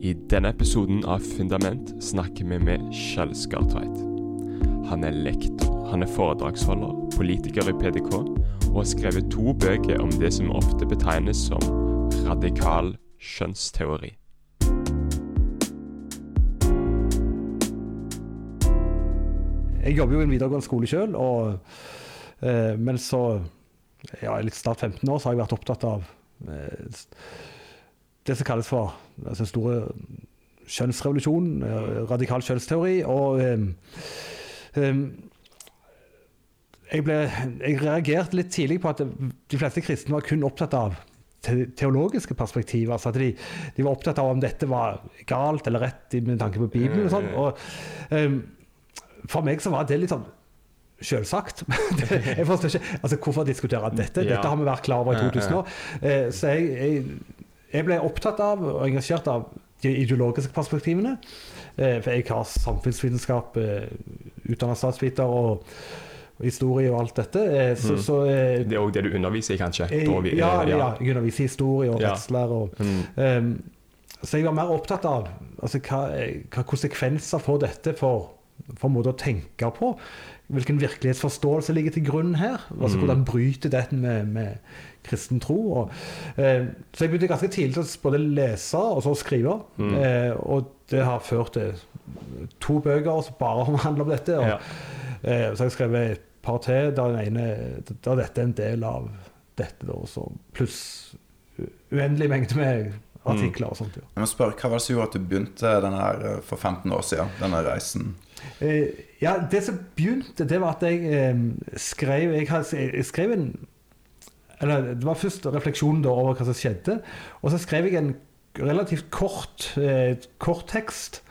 I denne episoden av Fundament snakker vi med Kjell Skartveit. Han er lektor, han er foredragsholder, politiker i PDK og har skrevet to bøker om det som ofte betegnes som radikal kjønnsteori. Jeg jobber jo i en videregående skole sjøl, eh, men så ja, litt snart 15 år så har jeg vært opptatt av eh, det som kalles for altså, den store kjønnsrevolusjon, eh, radikal kjønnsteori. Og um, um, jeg, ble, jeg reagerte litt tidlig på at de fleste kristne var kun opptatt av te- teologiske perspektiver. Altså at de, de var opptatt av om dette var galt eller rett med tanke på Bibelen. og sånn. Og eh, for meg så var det litt sånn Selvsagt. Jeg forstår ikke, altså Hvorfor diskutere dette? Dette har vi vært klar over i 2000 år. Så jeg, jeg, jeg ble opptatt av og engasjert av de ideologiske perspektivene. Eh, For jeg har samfunnsvitenskap, eh, utdannet statsviter og, historie og alt dette. Eh, Så, Mm. så Det er òg det du underviser i, kanskje? vi- ja, eh, ja, jeg underviser i historie og Ja. redsler. Mm. Ehm, så jeg var mer opptatt av altså, hva, hva konsekvenser får dette for, for måte å tenke på. Hvilken virkelighetsforståelse ligger til grunn her? Altså, Mm. Hvordan bryter dette med, med kristen tro? Og, eh, så jeg begynte ganske tidlig å både lese og så skrive. Mm. Eh, og det har ført til to bøker som bare handler om dette. Og, Ja. eh, så har jeg skrevet et par til der, den ene, der dette er en del av dette. Da, så pluss uendelig mengde med artikler og sånt. Ja. Jeg må spørre, Hva var det som gjorde at du begynte den her eh, for 15 år siden? Denne reisen? Eh, ja, det som begynte, det var at jeg eh, skrev Jeg, har, jeg skrev en Eller det var først refleksjonen da over hva som skjedde. Og så skrev jeg en relativt kort, eh, kort tekst.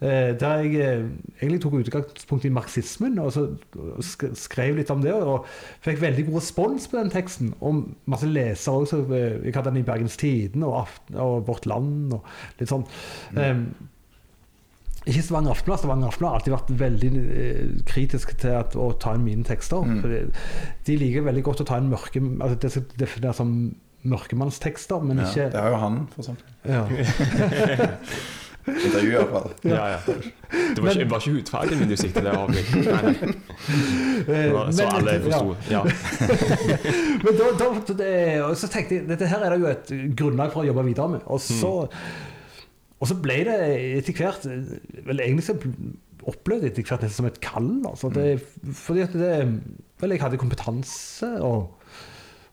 eh, der jeg eh, egentlig tok utgangspunkt i marxismen og så sk skrev litt om det. Og fikk veldig god respons på den teksten. Og masse lesere også. eh, Jeg hadde den i Bergens Tidende og, og Vårt Land og litt sånn. Eh, ikke Stavanger Aftenblad. Stavanger Aftenblad har alltid vært veldig eh, kritisk til at, å ta inn mine tekster. Mm. Fordi de liker veldig godt å ta inn mørke altså Det skal defineres som mørkemannstekster, men Ja, ikke det er jo han, for eksempel. ja. Intervju iallfall. Ja, ja. Det var ikke, det var ikke hudfargen min du siktet nei. Det var, så Men- alle forsto. Ja. Men da, da, det, så tenkte jeg dette her er det jo et grunnlag for å jobbe videre med. Og så, og så ble det etter hvert Vel, egentlig så opplevde jeg etter hvert nesten som et kall. Altså. Det, fordi at det Vel, jeg hadde kompetanse og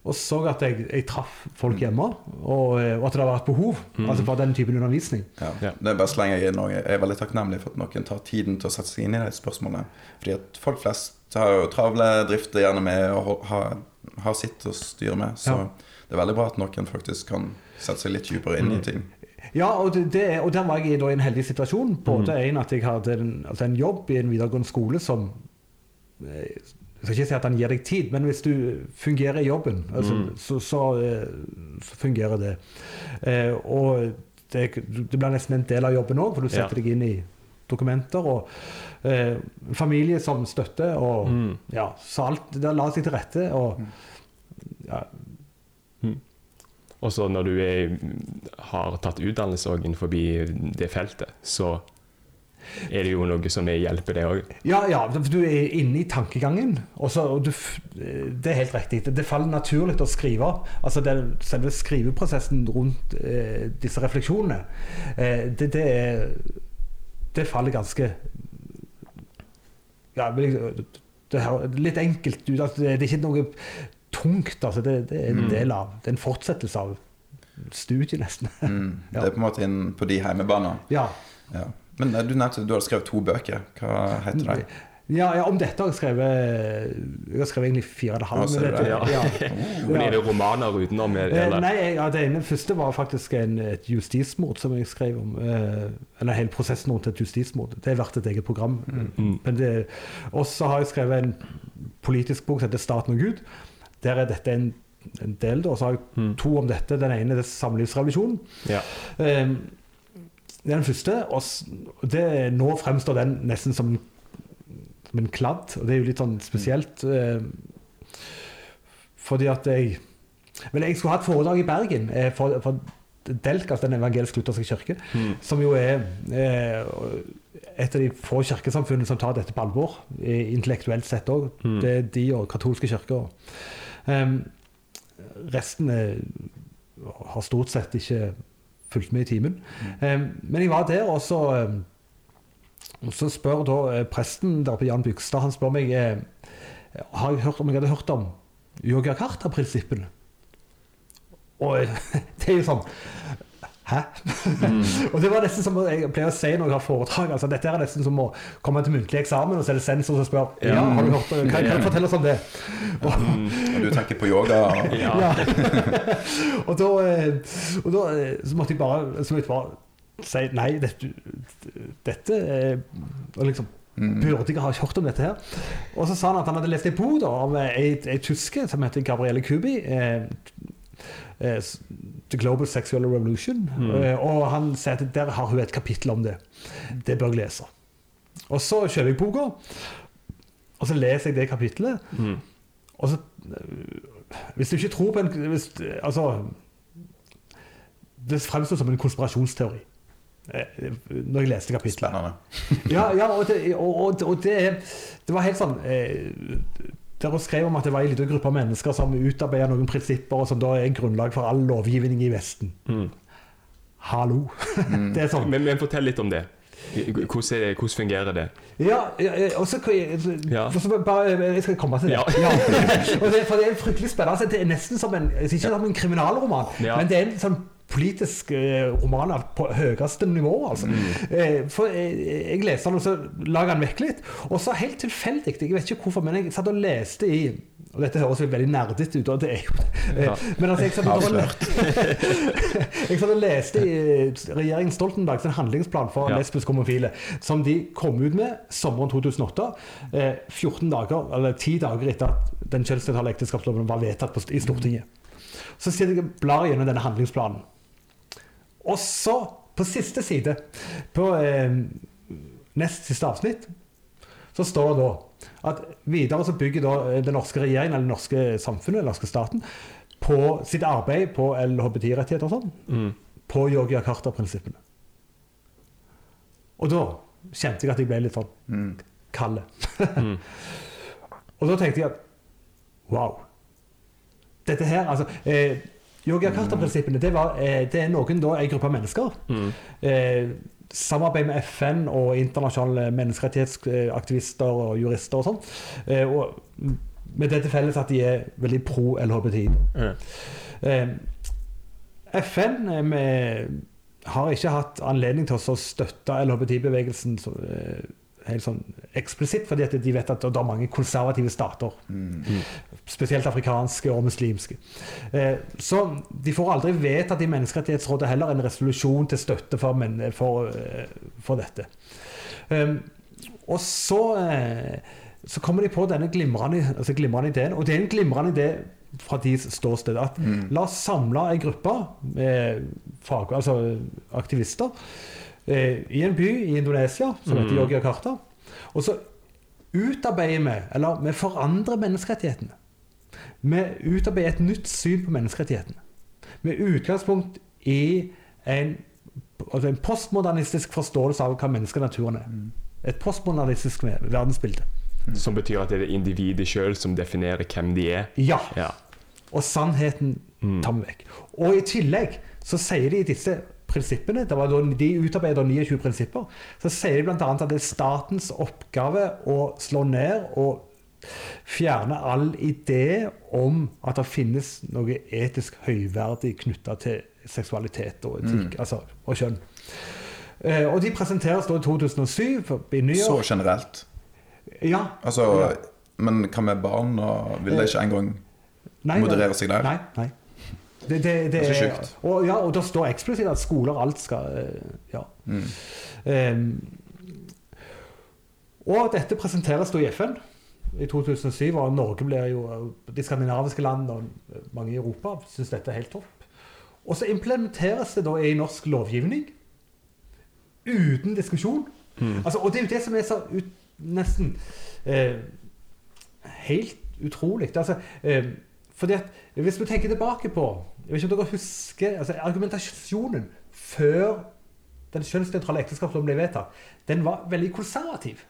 og så at jeg, jeg traff folk hjemme, og, og at det var et behov Mm. altså for den typen undervisning. Ja. Ja. Det er bare slenger jeg inn noe. Jeg er veldig takknemlig for at noen tar tiden til å sette seg inn i de spørsmålene. Fordi at folk flest har jo travle drifter gjerne med å har, ha, ha sitt å styre med. Så Ja. det er veldig bra at noen faktisk kan sette seg litt dypere inn i Mm. ting. Ja, og, det, det, og der var jeg i da i en heldig situasjon. Både en at jeg hadde en, altså en jobb i en videregående skole som eh, Jeg skal ikke si at han gir deg tid, men hvis du fungerer i jobben, altså, Mm. så, så, eh, så fungerer det. Eh, og det, det blir nesten en del av jobben òg, for du Ja. setter deg inn i dokumenter. Og eh, familie som støtte, og Mm. ja, så alt det la seg til rette. Og ja, Og så når du er, har tatt utdannelse òg innenfor det feltet, så er det jo noe som hjelper deg òg. Ja, ja, du er inne i tankegangen. Og så, og du, det er helt riktig. Det, det faller naturlig å skrive. Altså den, Selve skriveprosessen rundt eh, disse refleksjonene, eh, det, det, det faller ganske Ja, det litt enkelt ut. Altså, det, det er ikke noe tungt. Altså, det, det er en Mm. del av Det er en fortsettelse av studiet, nesten. Mm. Det er på en måte inn på de heimebanene. Ja. Ja. Men eh, du nevnte du hadde skrevet to bøker. Hva heter de? Ja, ja, om dette har jeg skrevet Jeg har skrevet egentlig fire og en halv. Men det- det? Ja. ja. Men er det romaner utenom? Eh, Eller? nei, ja, det ene første var faktisk en, et justismord som jeg skrev om. Eh, eller hele prosessen rundt et justismord. Det er verdt et eget program. Mm. Og så har jeg skrevet en politisk bok som heter 'Staten og Gud'. Der er dette en, en del. Da. Og så har jeg Mm. to om dette. Den ene er samlivsrevolusjonen. Ja. Eh, det er den første. Og det, nå fremstår den nesten som som en kladd. Og det er jo litt sånn spesielt. Eh, fordi at jeg Vel, jeg skulle ha et foredrag i Bergen. Eh, for, for Delk, altså Den evangelisk-lutherske kirke, Mm. som jo er eh, et av de få kirkesamfunnene som tar dette på alvor, intellektuelt sett òg. Mm. Det er de og katolske kirker. Um, resten er, har stort sett ikke fulgt med i timen. Um, men jeg var der, og så, um, så spør da eh, presten der på Jan Bygstad Han spør meg eh, har jeg hørt, om jeg hadde hørt om Yogyakarta-prinsippene. Og eh, det er jo sånn Hæ? og det var nesten som jeg pleier å si når jeg har foredrag. altså Dette er nesten som å komme til muntlig eksamen, og så er det sensor som spør ja, har du hørt, kan, kan du fortelle oss om det. Og, Og du tenker på yoga og Ja. ja. og da, eh, og da eh, så måtte jeg bare, så måtte jeg bare si nei, dette, dette liksom, Mm. burde jeg ha hørt om dette her. Og så sa han at han hadde lest en bok da, av ei, tyske som heter Gabrielle Kubi. Eh, The Global Sexual Revolution. Mm. Eh, og han sier at der har hun et kapittel om det. Det bør jeg lese. Og så kjøper jeg boka, og så leser jeg det kapittelet. Mm. Og så øh, Hvis du ikke tror på en hvis, Altså Det fremstår som en konspirasjonsteori. eh, Når jeg leste kapittelet. Spennende. Ja, ja og, det, og, og, det, det var helt sånn eh, Der hun skrev om at det var en liten gruppe mennesker som utarbeidet noen prinsipper og som da er grunnlag for all lovgivning i Vesten. Mm. Hallo! det er sånn. Men, men fortell litt om det. Hvordan, hvordan fungerer det? Ja, ja, ja, og så Ja. bare, jeg skal komme til det. Ja. og det, for det er fryktelig spennende. Altså, Det er nesten som en, ikke som en kriminalroman, Ja. men det er en sånn politisk eh, roman på høyeste nivå. Altså. Eh, for jeg, jeg leste den, og så la den vekk litt. Og så helt tilfeldig, jeg vet ikke hvorfor, men jeg satt og leste i og dette høres jo veldig nerdete ut, og det er jo. Ja. Men altså, jeg satt jeg satt og leste i regjeringen Stoltenberg sin handlingsplan for Ja. lesbiske homofile, som de kom ut med sommeren 2008, eh, 14 dager, eller 10 dager etter at den kjønnsnøytrale ekteskapsloven var vedtatt på, i Stortinget. Så sitter jeg blar gjennom denne handlingsplanen. Og så, på siste side, på eh, nest siste avsnitt, så står det da at videre så bygger da eh, den norske regjeringen, eller det norske samfunnet, den norske staten, på sitt arbeid på LHBT-rettigheter og sånn, Mm. på Yogyakarta-prinsippene. Og da kjente jeg at jeg ble litt sånn Mm. kald. Mm. Og da tenkte jeg at wow. Dette her, altså eh, Yogyakarta-prinsippene, det, var, eh, det er noen da, en gruppe mennesker. Mm. Eh, samarbeid med FN og internasjonale menneskerettighetsaktivister og jurister og sånn. Eh, og med det til felles at de er veldig pro LHBTI. Mm. Eh, FN eh, med, har ikke hatt anledning til å støtte LHBTI-bevegelsen. eh, helt sånn eksplisitt, fordi at de vet at det er mange konservative stater. Mm. Spesielt afrikanske og muslimske. Eh, så de får aldri vedtatt i Menneskerettighetsrådet heller en resolusjon til støtte for, men, for, eh, for dette. Um, og så, eh, så kommer de på denne glimrende, altså glimrende ideen, og det er en glimrende idé fra deres ståsted. At Mm. la oss samle en gruppe med fag, altså aktivister eh, i en by i Indonesia som heter Mm. Yogyakarta. Og så utarbeider vi, eller vi forandrer menneskerettighetene. Vi utarbeider et nytt syn på menneskerettighetene. Med utgangspunkt i en, altså en postmodernistisk forståelse av hva menneskenaturen er. Mm. Et postmodernistisk verdensbilde. Som betyr at det er individet sjøl som definerer hvem de er. Ja. Ja. Og sannheten Mm. tar vi vekk. Og i tillegg så sier de i disse prinsippene, det var da de utarbeider 29 prinsipper, så sier de bl.a. at det er statens oppgave å slå ned og fjerne all idé om at det finnes noe etisk høyverdig knytta til seksualitet og etikk, Mm. altså, og kjønn. Eh, og de presenteres da i 2007 i New Så generelt. Ja. Altså, Ja. Men hva med barn? og Vil det ikke engang moderere seg der? Nei. nei. Det, det, det Det er så sjukt. og, ja, og det står eksplisitt at skoler alt skal eh, Ja. Mm. Um, og dette presenteres da i FN i 2007, og Norge blir jo De skandinaviske land og mange i Europa syns dette er helt topp. Og så implementeres det da i norsk lovgivning uten diskusjon. Mm. Altså, og det er jo det som er så ut, nesten eh, helt utrolig. Altså, eh, fordi at Hvis vi tenker tilbake på jeg vet ikke om dere husker, altså Argumentasjonen før den kjønnsnøytrale ekteskapsloven ble vedtatt, den var veldig konservativ.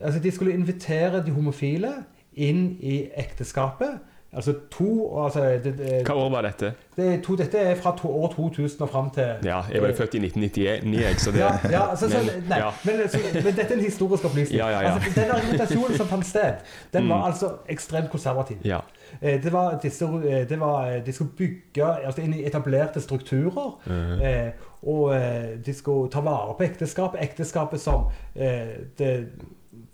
Altså De skulle invitere de homofile inn i ekteskapet. Altså to altså, det, det, Hva år var dette? det to, Dette er fra to, år 2000 og fram til Ja, jeg var jo født i 1999, så det ja, ja, altså, så, men, nei, ja. men, så, men dette er en historisk opplysning. Ja. Altså, den argumentasjonen som fant sted, den var Mm. altså ekstremt konservativ. Ja. Eh, Det var, disse, eh, det var, eh, de skulle bygge altså, inn i etablerte strukturer. Mm. Eh, og de skulle ta vare på ekteskapet. Ekteskapet som eh, det,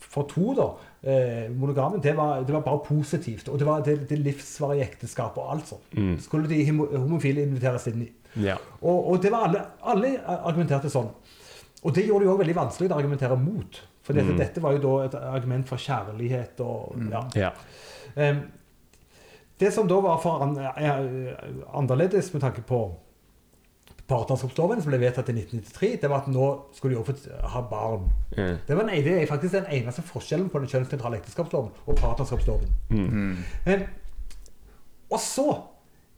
For to, da, eh, monogamen, det var, det var bare positivt. Og det var det, det livsvarige ekteskapet og alt sånt. Mm. Skulle de homofile inviteres inn i. ja. Og, og det var alle, alle argumenterte sånn. Og det gjorde det jo også veldig vanskelig å argumentere mot. For dette, Mm. dette var jo da et argument for kjærlighet og ja. ja. Em, det som da var for an, annerledes med tanke på partnerskapsloven, som ble vedtatt i 1993, det var at nå skulle de få ha barn. Mm. Det, var en, det er faktisk den eneste forskjellen på den kjønnsnøytrale ekteskapsloven og partnerskapsloven. Mm. Em, og så,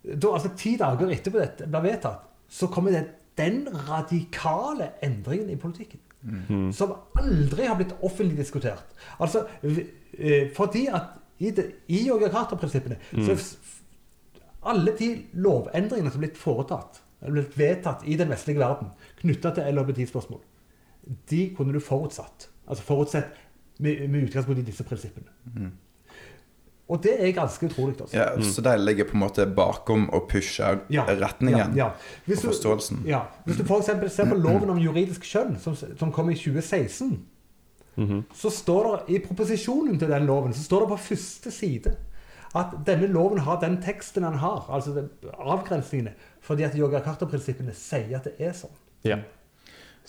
da, altså ti dager etterpå dette ble vedtatt, så kommer det, den radikale endringen i politikken. Mm. Som aldri har blitt offentlig diskutert. Altså, eh, fordi at i, det, i Yoga Carter-prinsippene Mm. så f- alle de lovendringene som er blitt foretatt, blitt vedtatt i den vestlige verden knytta til LHBT-spørsmål, de kunne du forutsatt. Altså forutsett med, med utgangspunkt i disse prinsippene. Og det er ganske utrolig. Altså. Ja, Så de ligger på en måte bakom og pusher Ja, retningen ja, og du- forståelsen. Ja. Hvis du f.eks. ser på loven om juridisk kjønn, som, som kom i 2016, Mhm. så står det i proposisjonen til den loven så står det på første side at denne loven har den teksten den har, altså den, avgrensningene, fordi at yogakarta-prinsippene sier at det er sånn. ja.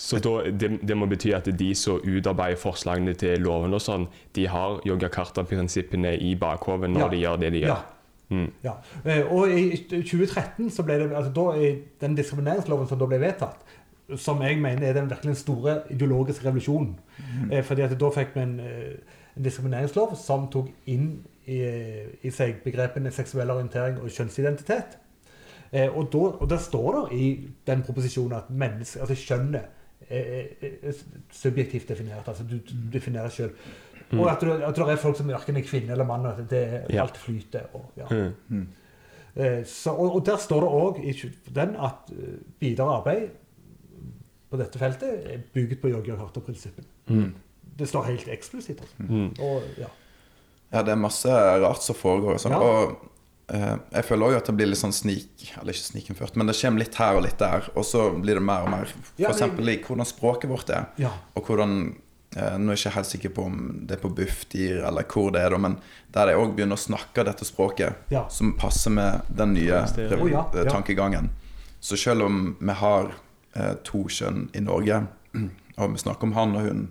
Så da, det, det må bety at de som utarbeider forslagene til loven og sånn, de har yogakarta-prinsippene i bakhodet når Ja. de gjør det de Ja. gjør. Mm. ja. Eh, Og i 2013 så ble det altså da i den diskrimineringsloven som da ble vedtatt, som jeg mener er den virkelig store ideologiske revolusjonen. Mm. Fordi at da fikk vi en, eh, en diskrimineringslov som tok inn i, i seg begrepene seksuell orientering og kjønnsidentitet. Eh, og, da, og der står det i den proposisjonen at menneske, altså kjønnet er, er, er subjektivt definert. Altså du, du definerer sjøl. Og at, du, at det er folk som verken er kvinne eller mann. At det Ja. alt flyter. Og, ja. Mm. Eh, så, og, og der står det òg i den at eh, videre arbeid på dette feltet er bygget på Jørgen Harter-prinsippene. Mm. Det står helt eksplisitt. Altså. Mm. Og, ja. Ja, det er masse rart som foregår. Sånn. Ja. Og eh, jeg føler òg at det blir litt sånn snik Eller ikke snikinnført, men det kommer litt her og litt der. Og så blir det mer og mer. F.eks. i hvordan språket vårt er. ja. Og hvordan eh, Nå er jeg ikke helt sikker på om det er på Bufdir eller hvor det er, da, men der de òg begynner å snakke dette språket Ja. som passer med den nye oh, ja, ja. tankegangen. Så selv om vi har eh, to kjønn i Norge, og vi snakker om han og hun,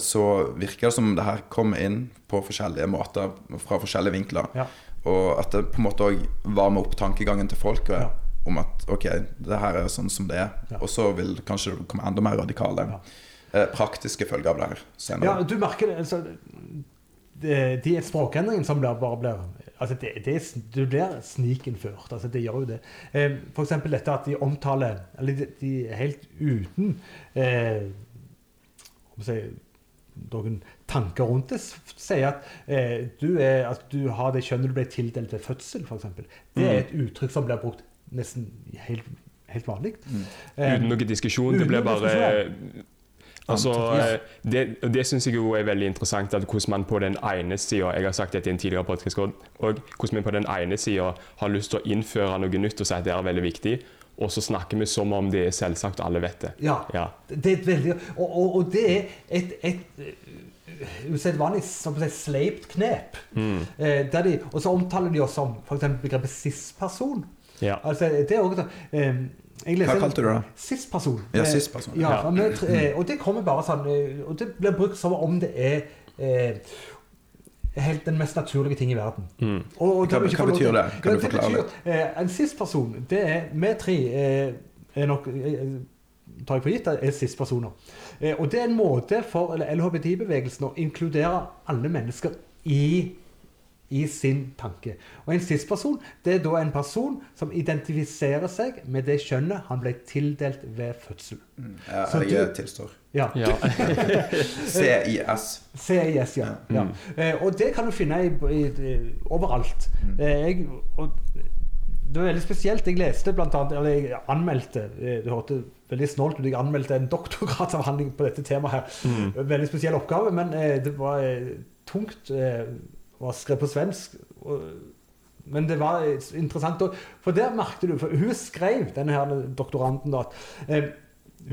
så virker det som det her kommer inn på forskjellige måter fra forskjellige vinkler. Ja. Og at det på en måte òg varmer opp tankegangen til folk Ja. om at ok, det her er sånn som det er. Ja. Og så vil kanskje det komme enda mer radikale eh, praktiske følger av det her senere. ja, du merker det. Altså, det, de språkendringene som bare blir altså det, det, Du blir snikinnført. Altså det gjør jo det. Eh, eksempel dette at de omtaler Eller de, de er helt uten eh, jeg si, noen tanker rundt det. Si at eh, du, er, at du har det kjønnet du ble tildelt ved fødsel, f.eks. Det er et uttrykk som blir brukt nesten helt, helt vanlig. Mm. Uten noe diskusjon. Det uten blir noe bare Altså, eh, det, det syns jeg jo er veldig interessant, at hvordan man på den ene sida Jeg har sagt dette i en tidligere podkast, og hvordan vi på den ene sida har lyst til å innføre noe nytt og si at det er veldig viktig, og så snakker vi som om det er selvsagt, alle vet det. Ja. Ja. Det er et veldig, og, og, og det er et, et eh, usedvanlig sleipt knep. Mm. Eh, de, og så omtaler de oss som f.eks. begrepet cis-person. Ja. Altså, det er også, eh, jeg Hva kalte du det? Cis-person. Ja, Eh, cis-person. Ja, Ja. eh, og det kommer bare sånn eh, Og det blir brukt som om det er eh, helt den mest naturlige ting i verden. Mm. Og, og Hva- hva betyr det? Kan Ja, du forklare betyr, eh, en sist person, det er Vi tre eh, er nok eh, tar jeg for gitt, er cis-personer. Eh, og det er en måte for eller LHBT-bevegelsen å inkludere alle mennesker i i sin tanke. Og en cis-person det er da en person som identifiserer seg med det kjønnet han ble tildelt ved fødsel. Mm. Ja, Så jeg du- tilstår. Ja. Ja. CIS. CIS, ja. ja. Eh, og det kan du finne i, i, overalt. Eh, jeg, og det var veldig spesielt. Jeg leste blant annet, eller jeg anmeldte eh, Det hørtes veldig snålt ut. Jeg anmeldte en doktorgradsavhandling på dette temaet her. Veldig spesiell oppgave, men eh, det var eh, tungt. Eh, var skrevet på svensk. Og, men det var eh, interessant. Og, for der merket du For hun skrev, denne her doktoranten, da, at eh,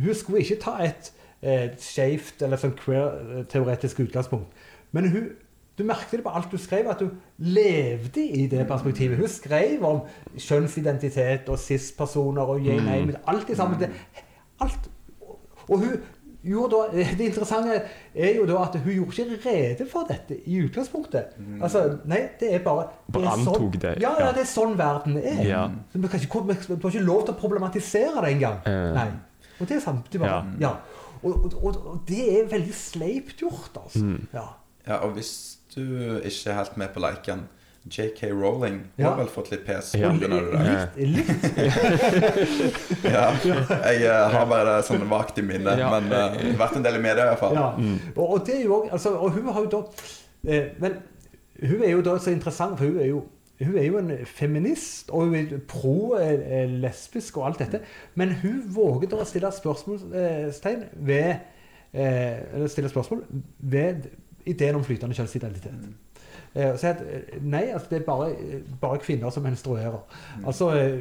hun skulle ikke ta et eh, skeivt eller sånn queer-teoretisk utgangspunkt. Men hun, du merket det på alt du skrev, at hun levde i det perspektivet. Hun skrev om kjønnsidentitet og cis-personer og you name. Alt i sammen. Det, alt. Og hun da, Det interessante er jo da at hun gjorde ikke rede for dette i utgangspunktet. Altså, Nei, det er bare det er antok det, Ja, ja, ja. det er sånn verden er. Ja. Så vi, kan ikke, vi vi får ikke lov til å problematisere det engang. Eh. Nei. Og det er sant. Det bare, ja. Og, og, og, og det er veldig sleipt gjort, altså. Mm. Ja. Ja, og hvis du ikke er helt med på leiken JK Rowling Ja. har vel fått litt pes Ja. på det. Litt, litt Ja, jeg uh, har bare det sånn vagt i minnet, Ja. men uh, vært en del i media i hvert fall. Ja. Og, og det er jo også, altså, Og hun har jo da eh, Men hun er jo da så interessant, for hun er jo hun er jo en feminist og hun er pro-lesbisk og alt dette. Men hun våger da å stille spørsmålstegn ved eh, Eller stille spørsmål ved ideen om flytende kjønnsidentitet. Eh, og si at eh, nei, altså det er bare, bare kvinner som menstruerer. Altså, eh,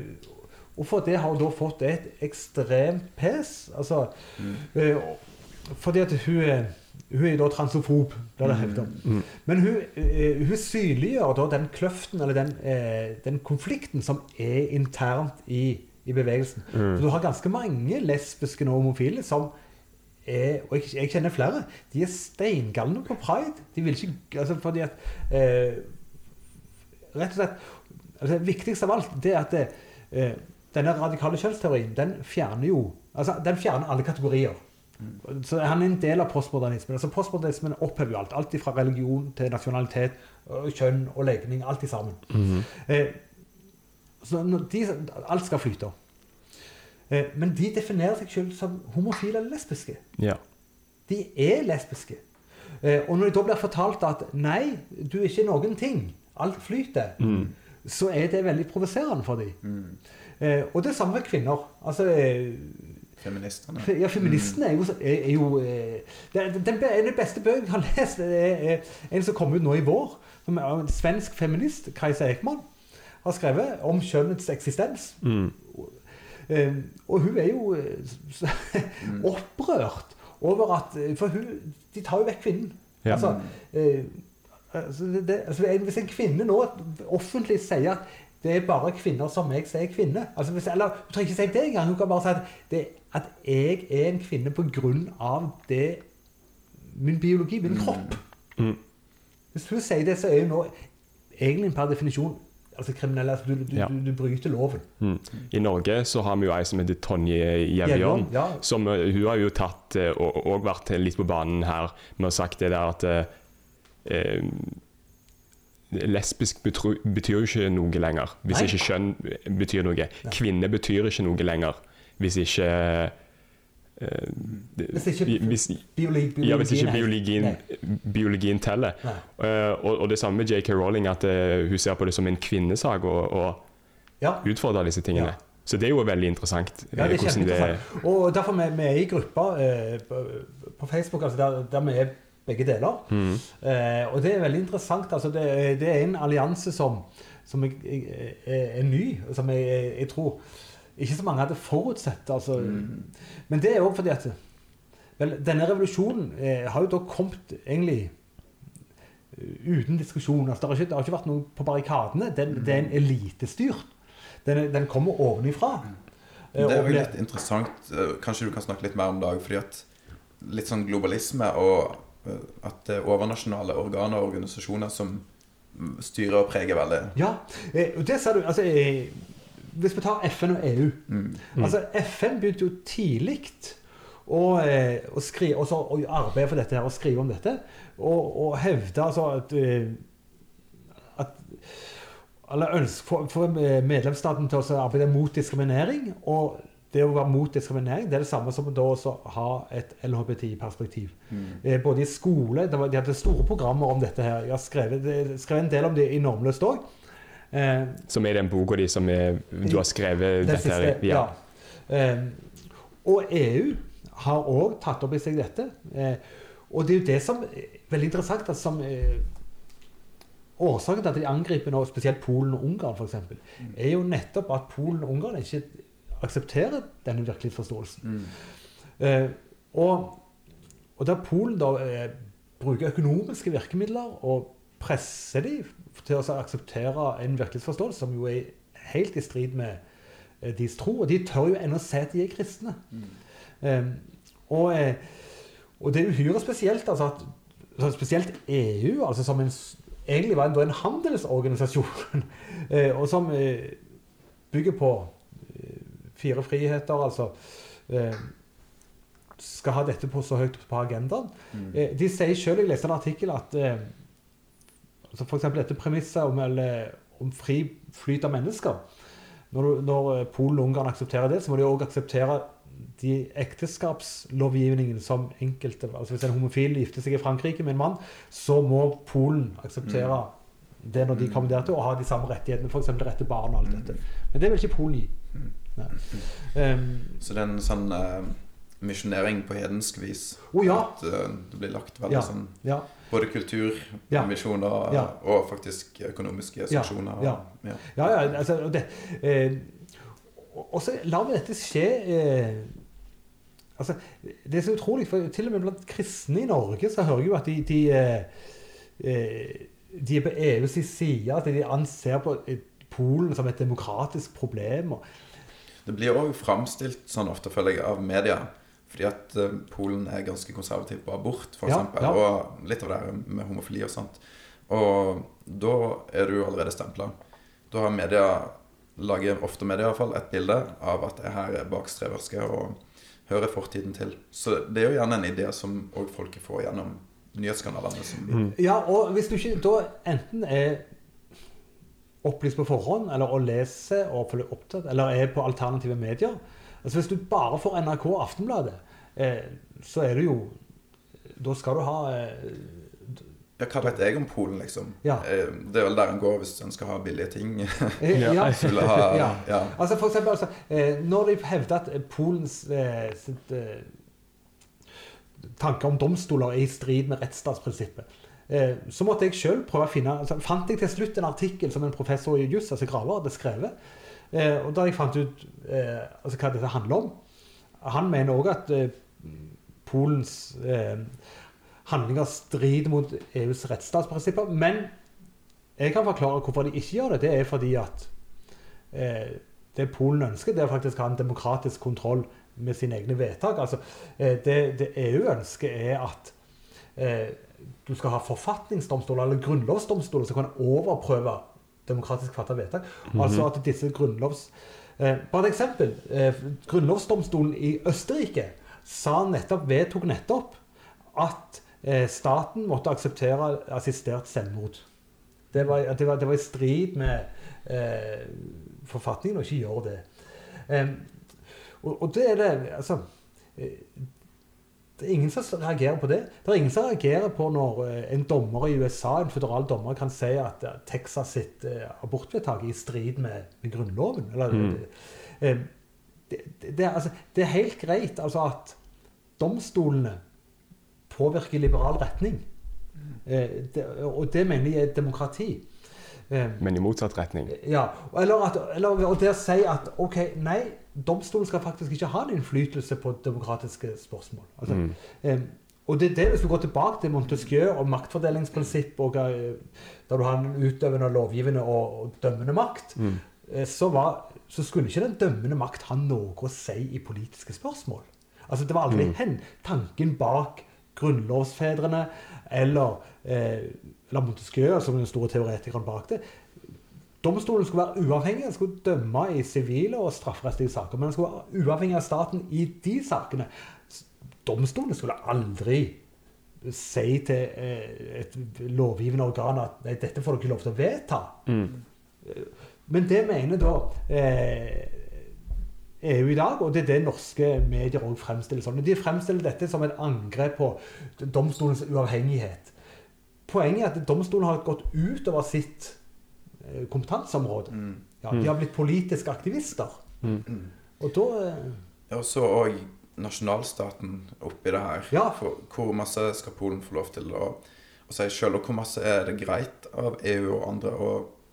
og for det har hun da fått et ekstremt pes. Altså, eh, fordi at hun er, hun er da transofob, blir det hevdet. Men hun, eh, hun synliggjør da den kløften, eller den, eh, den konflikten som er internt i, i bevegelsen. For du har ganske mange lesbiske og homofile som er, og jeg, jeg kjenner flere, de er steingalne på pride. De vil ikke altså Fordi at eh, Rett og slett altså Det viktigste av alt det er at det, eh, denne radikale kjønnsteorien den fjerner jo altså Den fjerner alle kategorier. Så Han er en del av postmodernismen. altså Postmodernismen opphever jo alt. Alt fra religion til nasjonalitet, kjønn og legning. Alt i sammen. Eh, så de, alt skal flyte. Eh, men de definerer seg selv som homofile eller lesbiske. Ja. De er lesbiske. Eh, og når de da blir fortalt at nei, du er ikke noen ting, alt flyter, så er det veldig provoserende for dem. Mm. og det samme med kvinner. Altså, eh, Feministene. ja, feministene er jo, er, jo eh, den, En av de beste bøken jeg har lest, er, er en som kom ut nå i vår. Som er en svensk feminist, Kajsa Ekman, har skrevet om kjønnets eksistens. Mm. Eh, og hun er jo eh, opprørt over at eh, For hun, de tar jo vekk kvinnen. Ja. Altså, eh, altså, det, altså, hvis en kvinne nå offentlig sier at det er bare kvinner som meg som er kvinne altså, hvis, Eller hun trenger ikke si det engang. Hun kan bare si at, det, at jeg er en kvinne av det min biologi, min kropp. Mm. Hvis hun sier det, så er hun nå egentlig per definisjon altså kriminelle, Altså, du, du, Ja. du, du bryter loven. Mm. I Norge så har vi jo ei som heter Tonje. Gjevjørn, ja. Som eh, Hun har jo tatt eh, og, og vært litt på banen her med å sagt det der at eh, eh, Lesbisk betro, betyr jo ikke noe lenger hvis Nei. ikke kjønn betyr noe. Kvinne betyr ikke noe lenger hvis ikke det- Hvis ikke hvis, Biologi, ja, hvis ikke biologien er- teller. Eh, og, og det samme med JK Rowling, at eh, hun ser på det som en kvinnesak og, og Ja. utfordrer disse tingene. Ja. Så det er jo veldig interessant. Ja, det eh, er kjempeinteressant. Det... Og derfor vi, vi er i gruppa eh, på, Facebook, altså der, der vi er begge deler. Mm. Eh, og det er veldig interessant. Altså det, er- det er en allianse som, som jeg, er, er ny, som jeg, jeg tror ikke så mange hadde forutsett. Altså. Men det er òg fordi at vel, denne revolusjonen eh, har jo da kommet egentlig eh, uten diskusjon. Altså, det, har ikke, det har ikke vært noe på barrikadene. Den, Det er en elitestyrt. Den, den kommer ovenifra. Eh, Det er jo litt interessant. eh, Kanskje du kan snakke litt mer om det òg, fordi at litt sånn globalisme og at det er overnasjonale organer og organisasjoner som mm, styrer og preger veldig. Ja, og det ser du altså, Hvis vi tar FN og EU Mm. altså FN begynte jo tidlig å, eh, å, skrive, også, å arbeide for dette her og skrive om dette. Og, og hevde altså at, eh, at eller for, for medlemsstaten til å arbeide mot diskriminering. Og det å være mot diskriminering det er det samme som da også ha et LHBTI-perspektiv. Mm. Eh, både i skole De hadde store programmer om dette. her. Jeg har skrevet, skrevet en del om det i Normløst òg. Eh, som er den boka di som er, du har skrevet dette siste, her? Ja. ja. Eh, og EU har òg tatt opp i seg dette. Eh, og det er jo det som er veldig interessant. at som eh, Årsaken til at de angriper nå, spesielt Polen og Ungarn, f.eks., mm. er jo nettopp at Polen og Ungarn ikke aksepterer denne virkelighetsforståelsen. Mm. Eh, og, og der Polen da eh, bruker økonomiske virkemidler og presser de til å akseptere en virkelighetsforståelse som jo er helt i strid med eh, deres tro. Og de tør jo ennå si at de er kristne. Mm. Um, og, eh, og, det er uhyre spesielt altså at spesielt EU, altså som en egentlig var en, en handelsorganisasjon, eh, og som bygger på fire friheter, altså skal ha dette på så høyt på agendaen. Mm. de sier selv, jeg leste en artikkel, at altså f.eks. dette premisset om, om, fri flyt av mennesker Når, når Polen og Ungarn aksepterer det, så må de òg akseptere de ekteskapslovgivningen som enkelte altså Hvis en homofil gifter seg i Frankrike med en mann, så må Polen akseptere mm. det når de kommer der til, og ha de samme rettighetene, f.eks. rett til barn og alt dette. Men det vil ikke Polen gi. Um, så det er en sånn uh, misjonering på hedensk vis? Oh, ja. At uh, det blir lagt veldig ja. sånn ja. Både kulturmisjoner ja. og faktisk økonomiske sanksjoner. Ja, ja. ja. altså, det, eh, og så lar vi dette skje eh, altså, Det er så utrolig, for til og med blant kristne i Norge så hører jeg jo at de, de, eh, eh de er på EUs side. At de anser på Polen som et demokratisk problem. Det blir òg framstilt sånn ofte, føler jeg, av media. Fordi at uh, Polen er ganske konservativ på abort, f.eks. Ja, ja. Og litt av det her med homofili og sånt. Og da er du allerede stempla. Da har media lager ofte media i hvert fall, et bilde av at det her er bakstreverske og hører fortiden til. Så det er jo gjerne en idé som òg folket får gjennom nyhetskanalene. Mm. Ja, og hvis du ikke da enten er opplyst på forhånd, eller å lese og følge opptatt, eller er på alternative medier altså Hvis du bare får NRK og Aftenbladet, eh, så er du jo Da skal du ha eh, ja, hva vet jeg om Polen, liksom? Ja. Eh, det er vel der en går hvis en skal ha billige ting. Eh, ja. ha, ja. ja. Altså for eksempel, altså, eh, når de hevder at Polens eh, sitt, eh, tanker om domstoler er i strid med rettsstatsprinsippet, eh, så måtte jeg sjøl prøve å finne altså, Fant jeg til slutt en artikkel som en professor i juss, altså Graver, hadde skrevet. Og da jeg fant ut altså, hva dette handler om Han mener òg at Polens handlinger strider mot EUs rettsstatsprinsipper. Men jeg kan forklare hvorfor de ikke gjør det. Det er fordi at eh, det Polen ønsker, det er faktisk å ha en demokratisk kontroll med sine egne vedtak. Altså, eh, det, det, EU ønsker, er at eh, du skal ha forfatningsdomstoler eller grunnlovsdomstoler som kan overprøve demokratisk fatta vedtak. Mm -hmm. Altså at disse grunnlovs... Eh, bare et eksempel. Eh, grunnlovsdomstolen i Østerrike sa nettopp, vedtok nettopp at Eh, staten måtte akseptere assistert selvmord. Det var, det var, det var i strid med eh, forfatningen å ikke gjøre det. Eh, og, og, det er det Altså eh, Det er ingen som reagerer på det. Det er ingen som reagerer på når eh, en dommer i USA, en føderal dommer, kan si at Texas sitt abortvedtak er i strid med, med Grunnloven. Eller, mm. det, det, altså, det, er helt greit altså, at domstolene påvirker i liberal retning. Mm. det, og det mener jeg er demokrati. Men i motsatt retning? Ja. Eller, at, eller og det å si at ok, nei, domstolen skal faktisk ikke ha en innflytelse på demokratiske spørsmål. Altså, mm. eh, og det er det, Hvis vi går tilbake til Montesquieu og maktfordelingsprinsipp, og, eh, der du har en utøvende, lovgivende og, og dømmende makt, mm. eh, så, var, så, skulle ikke den dømmende makt ha noe å si i politiske spørsmål. Altså Det var aldri mm. hen, tanken bak grunnlovsfedrene eller, eh, eller Montesquieu, som den store teoretikeren bak det. Domstolen skulle være uavhengig, den skulle dømme i sivile og strafferettslige saker. Men den skulle være uavhengig av staten i de sakene. Domstolen skulle aldri si til eh, et lovgivende organ at nei, dette får du ikke lov til å vedta. Mm. Men det mener da eh, EU i dag, og det er det norske medier òg fremstiller sånn. De fremstiller dette som et angrep på domstolens uavhengighet. Poenget er at domstolen har gått utover sitt eh, kompetanseområde. Mm. Ja, de har blitt politiske aktivister. Mm. Og da eh, Og så òg nasjonalstaten oppi det her. Ja. For hvor masse skal Polen få lov til å, å si sjøl, og hvor masse er det greit av EU og andre å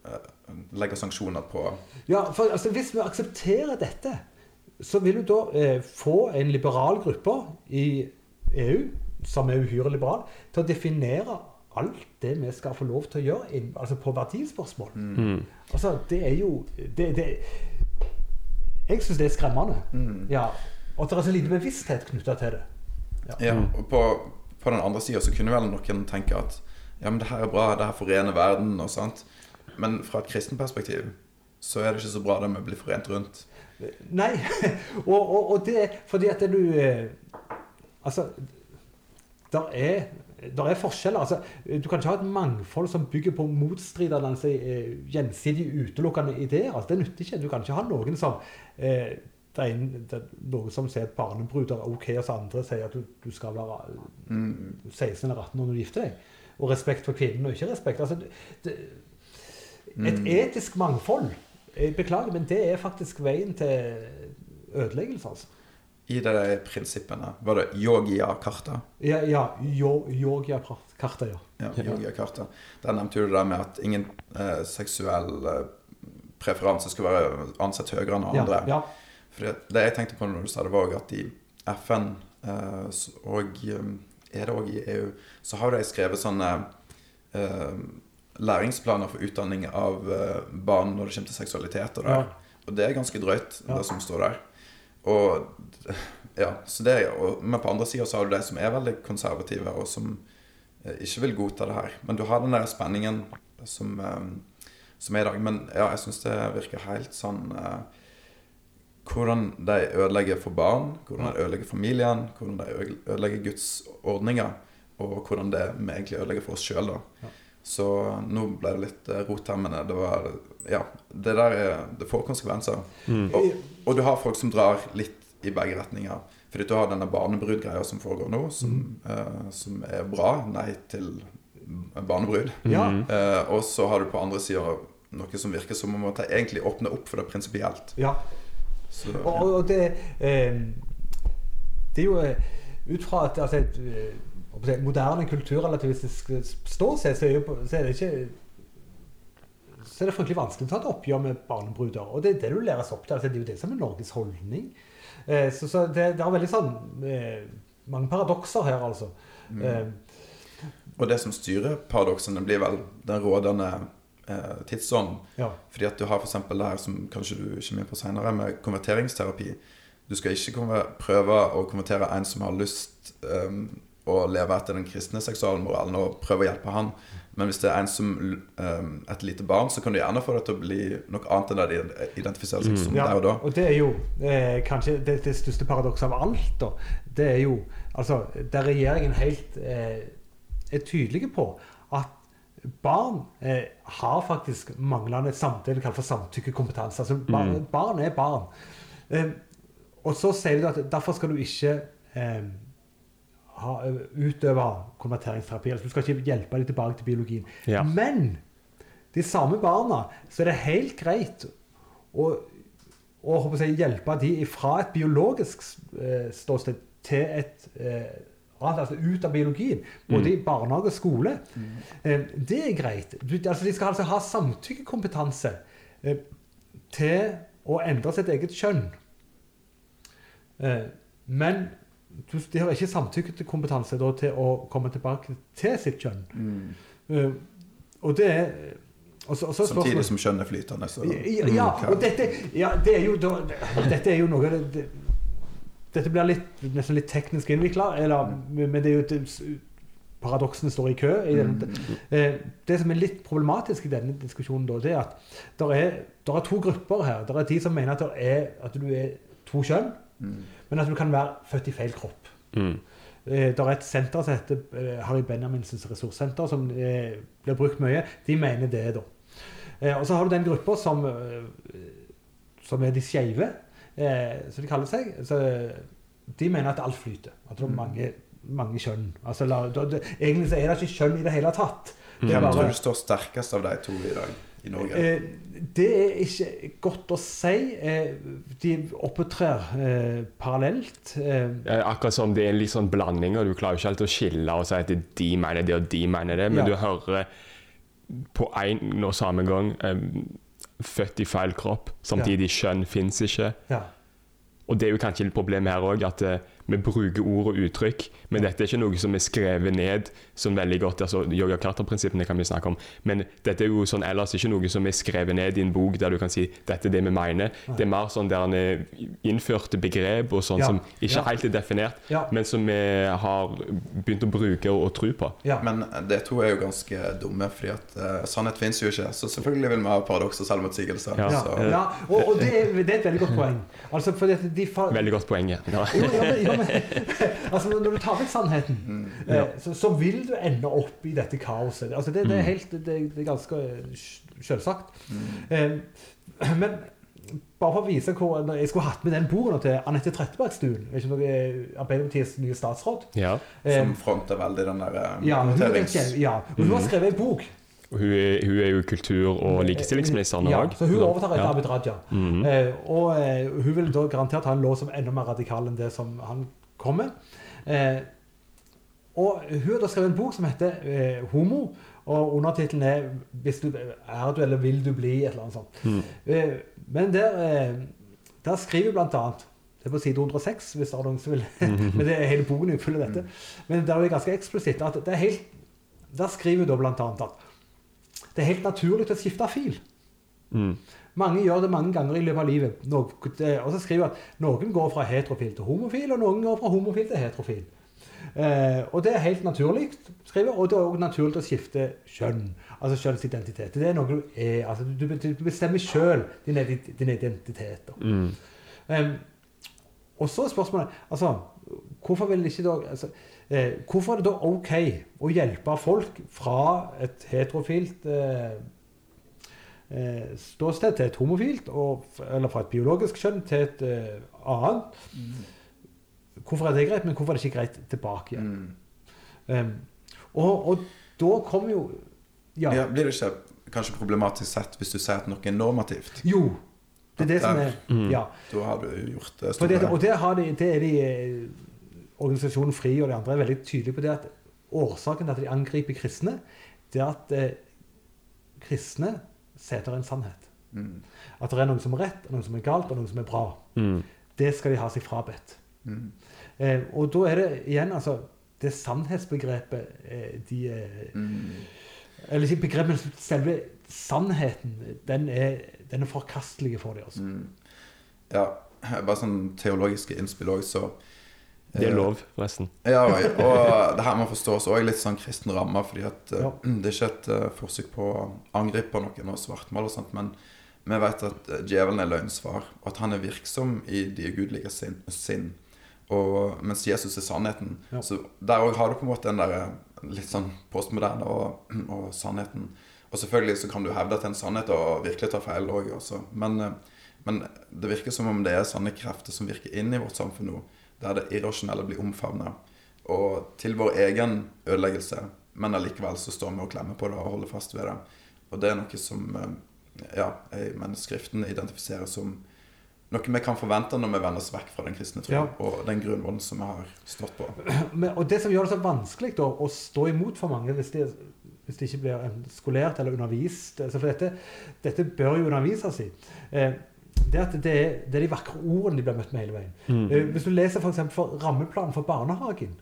eh, legge sanksjoner på? Ja, for altså, Hvis vi aksepterer dette, så vil du da eh, få en liberal gruppe i EU, som er uhyre liberal, til å definere alt det vi skal få lov til å gjøre inn, altså på verdispørsmål. Mm. Altså, det er jo det, det, Jeg syns det er skremmende. Mm. Ja, Og at det er så lite bevissthet knytta til det. Ja, ja og på, på den andre sida så kunne vel noen tenke at ja, men det her er bra, det her forener verden og sånt. Men fra et kristent perspektiv så er det ikke så bra det med å bli forent rundt. Nei, og, og, og det er fordi at du eh, Altså, der er, der er forskjeller. Altså, du kan ikke ha et mangfold som bygger på motstridende, altså, eh, gjensidig utelukkende ideer. Altså, det nytter ikke. Du kan ikke ha noen som eh, det er, en, det er noen som sier at barnebrud er ok, og så andre sier at du, du skal være Mm. 16 eller 18 når du gifter deg. Og respekt for kvinnen og ikke respekt. Altså, det, det, et Mm. etisk mangfold Jeg beklager, men det er faktisk veien til ødeleggelse. Altså. I de prinsippene var det yogia-karta. Ja, ja yogia-karta, ja. Ja, Ja. yoga-karta. Der nevnte du det der med at ingen eh, seksuell eh, preferanse skal være ansett høyere enn andre. ja. For det, det jeg tenkte på når du sa det, var at i FN eh, og eh, er det òg i EU, så har de skrevet sånne eh, læringsplaner for utdanning av eh, barn når det kommer til seksualitet og det. Ja. Og det er ganske drøyt, Ja. det som står der. Og ja, så det og, Men på andre sida så har du de som er veldig konservative, og som eh, ikke vil godta det her. Men du har den der spenningen som, eh, som er i dag. Men ja, jeg syns det virker helt sånn eh, hvordan de ødelegger for barn, hvordan de ødelegger familien, hvordan de ødelegger Guds ordninger, og hvordan det vi egentlig ødelegger for oss sjøl. Ja. Så nå ble det litt eh, rot her, men det var Ja, det der er, det får konsekvenser. Mm. Og, og du har folk som drar litt i begge retninger. Fordi du har denne barnebrudgreia som foregår nå, som, eh, som er bra. Nei til barnebrud. Mm. Uh, og så har du på andre sida noe som virker som om at de egentlig åpner opp for det prinsipielt. ja. Så, Og, og og det eh, Det er jo ut fra et, altså moderne kulturrelativistisk ståsted, så er, jo, så er det ikke så er det fryktelig vanskelig å ta et oppgjør med barnebruder. Og det er det du læres opp til. Altså, det er jo det som er Norges holdning. Eh, så så det, det er veldig sånn eh, mange paradokser her, altså. Mm. Eh, Og det som styrer paradoksene, blir vel den rådende eh, tidsånden. ja. Fordi at du har f.eks. det her som kanskje du kommer inn på senere, med konverteringsterapi. Du skal ikke prøve å konvertere en som har lyst um, å leve etter den kristne seksualmoralen, og prøve å hjelpe han. Men hvis det er en som um, et lite barn, så kan du gjerne få det til å bli noe annet enn det de identifiserer seg som mm. der og da. og det er jo eh, kanskje det, det største paradokset av alt. Da. Det er jo altså, der regjeringen helt eh, er tydelige på at barn eh, har faktisk manglende det vi kaller for samtykkekompetanse. Altså, barn, Mm. barn er barn. Eh, og så sier du at derfor skal du ikke eh, ha, utøve konverteringsterapi. Altså, du skal ikke hjelpe dem tilbake til biologien. Ja. Men de samme barna, så er det helt greit å, å håper jeg, hjelpe dem fra et biologisk eh, ståsted til et eh, altså ut av biologien. Både i barnehage og skole. Eh, det er greit. Du, altså, de skal altså ha samtykkekompetanse eh, til å endre sitt eget kjønn. Eh, men de har ikke samtykkekompetanse til å komme tilbake til sitt kjønn. Eh, og det er og så, og så er Samtidig som kjønnet er flytende. Så, ja, ja, Mm, og dette, ja, det er jo da, dette er jo noe det, det, Dette blir litt, nesten litt teknisk innvikla, men det er jo det, paradoksene står i kø. I den, Mm. eh, det som er litt problematisk i denne diskusjonen, da, det er at det er, er to grupper her. Det er de som mener at, er, at du er to kjønn, Mm. Men at du kan være født i feil kropp. Mm. Eh, det er et senter som heter eh, Harry Benjaminsens ressurssenter, som eh, blir brukt mye. De mener det, da. Eh, og så har du den gruppa som, som er de skeive, eh, som de kaller seg. Så, de mener at alt flyter. At det er Mm. mange, mange kjønn. Altså, la, da, det, egentlig så er det ikke kjønn i det hele tatt. Det er Hvem tror du står sterkest av de to i dag i Norge? eh, det er ikke godt å si. Eh, de opptrer eh, parallelt. Eh, Akkurat som det er en litt sånn blanding, og du klarer ikke alltid å skille og si at de mener det og de mener det, men Ja. du hører på en og samme gang født i feil kropp, samtidig kjønn fins ikke. ja. Og det er jo kanskje litt problemet her òg, at vi bruker ord og uttrykk, men dette er ikke noe som er skrevet ned som veldig godt. altså Yoga Carter-prinsippene kan vi snakke om, men dette er jo sånn ellers ikke noe som er skrevet ned i en bok der du kan si dette er det vi mener. Det er mer sånn der han er innførte begrep og sånn Ja. som ikke Ja. helt er definert, Ja. men som vi har begynt å bruke og, og tro på. ja. Men det to er jo ganske dumme, fordi at uh, sannhet fins jo ikke. Så selvfølgelig vil vi ha paradoks og selvmotsigelser. Ja. Ja, ja. Og, og det, er, det er et veldig godt poeng. Altså, de fa Veldig godt poeng. Ja. jo, ja, men, ja, men, altså, når du tar vekk sannheten, mm, ja. så, så vil du ende opp i dette kaoset. Altså, det, det, er helt, det, det er ganske sj- selvsagt. mm. Eh, men bare for å vise hvor når Jeg skulle hatt med den boka til Anette Trettebergstuen. Ikke noe eh, Arbeiderpartiets nye statsråd. Ja. Eh, Som fronter veldig den der eh, ja, hun, er ja, og hun har skrevet en bok. Hun er, hun er jo kultur- og likestillingsministeren Ja, òg. så hun overtar etter Abid Raja. Mhm. Eh, og eh, hun vil da garantert ha en lov som er enda mer radikal enn det som han kom med. Eh, og hun har da skrevet en bok som heter eh, 'Homo', og undertittelen er 'Hvis du er du eller vil du bli', et eller annet sånt. Mm. Eh, men der, eh, der skriver hun annet det er på side 106, hvis det er noen som vil Men det er hele boken full av dette. Men der er det ganske eksplisitt at det er helt Der skriver hun da annet at det er helt naturlig å skifte fil. Mm. Mange gjør det mange ganger i løpet av livet. Nå- og så skriver at noen går fra heterofil til homofil, og noen går fra homofil til heterofil. Eh, og det er helt naturlig, skriver og det er også naturlig å skifte kjønn. Altså kjønnsidentitet. Det er noe du er. Altså, du, du bestemmer sjøl din, din identitet. Mm. Eh, og så er spørsmålet altså, hvorfor, vil ikke da, altså, eh, hvorfor er det da OK å hjelpe folk fra et heterofilt eh, eh, ståsted til et homofilt, og, eller fra et biologisk kjønn til et eh, annet? Hvorfor er det greit, men hvorfor er det ikke greit tilbake igjen? Mm. Og, og da kommer jo ja. Ja, blir det ikke kanskje problematisk sett hvis du sier at noe er normativt? Jo. Det er det som er Mm. Ja. Da har du gjort det store. det, og det, har de, det er de eh, organisasjonen FRI og de andre er veldig tydelige på det at årsaken til at de angriper kristne, det er at eh, kristne setter en sannhet. Mm. At det er noen som er rett, noen som er galt, og noen som er bra. Mm. Det skal de ha seg frabedt. Mm. Eh, og da er det igjen altså det sannhetsbegrepet eh, de eh, Mm. Eller ikke begrepet, men selve sannheten. Den er, den er forkastelig for dem. Altså. Mm. Ja, bare sånn teologiske innspill òg, så Det er eh, lov, forresten. Ja, og, og det her må forstås òg litt sånn kristen ramme, fordi at eh, Ja. det er ikke et eh, forsøk på å angripe noen og svartmale og sånt, men vi vet at djevelen er løgnsvar, og at han er virksom i de gudelige sin, sinn. Og, mens Jesus er sannheten. Ja. Så der òg har du på en måte den der litt sånn postmoderne og, og sannheten. Og selvfølgelig så kan du hevde at det er en sannhet og virkelig ta feil òg. Men, men det virker som om det er sanne krefter som virker inn i vårt samfunn nå, der det irrasjonelle blir omfavna. Og til vår egen ødeleggelse. Men allikevel så står vi og klemmer på det og holder fast ved det. Og det er noe som eh, ja, jeg mener Skriften identifiserer som noe vi kan forvente når vi vender oss vekk fra den kristne troen Ja. og den grunnvollen som vi har stått på. Men, og det som gjør det så vanskelig da, å stå imot for mange hvis de, hvis de ikke blir eh, skolert eller undervist altså For dette, dette bør jo undervises i. Eh, det, at det, er, det er de vakre ordene de blir møtt med hele veien. Mm. Eh, hvis du leser for eksempel for rammeplanen for barnehagen,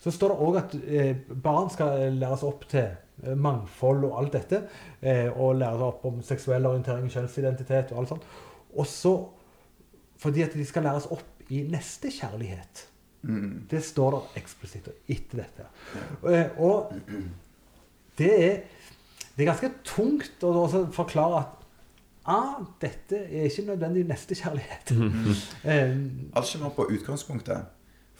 så står det òg at eh, barn skal læres opp til eh, mangfold og alt dette. Eh, og læres opp om seksuell orientering, kjønnsidentitet og alt sånt. Og så fordi at de skal læres opp i nestekjærlighet. Mm. Det står der eksplisitt etter dette. Eh, Og det er, det er ganske tungt å også forklare at ah, dette er ikke nødvendig nestekjærlighet. Mm. Eh, Alt kommer på utgangspunktet.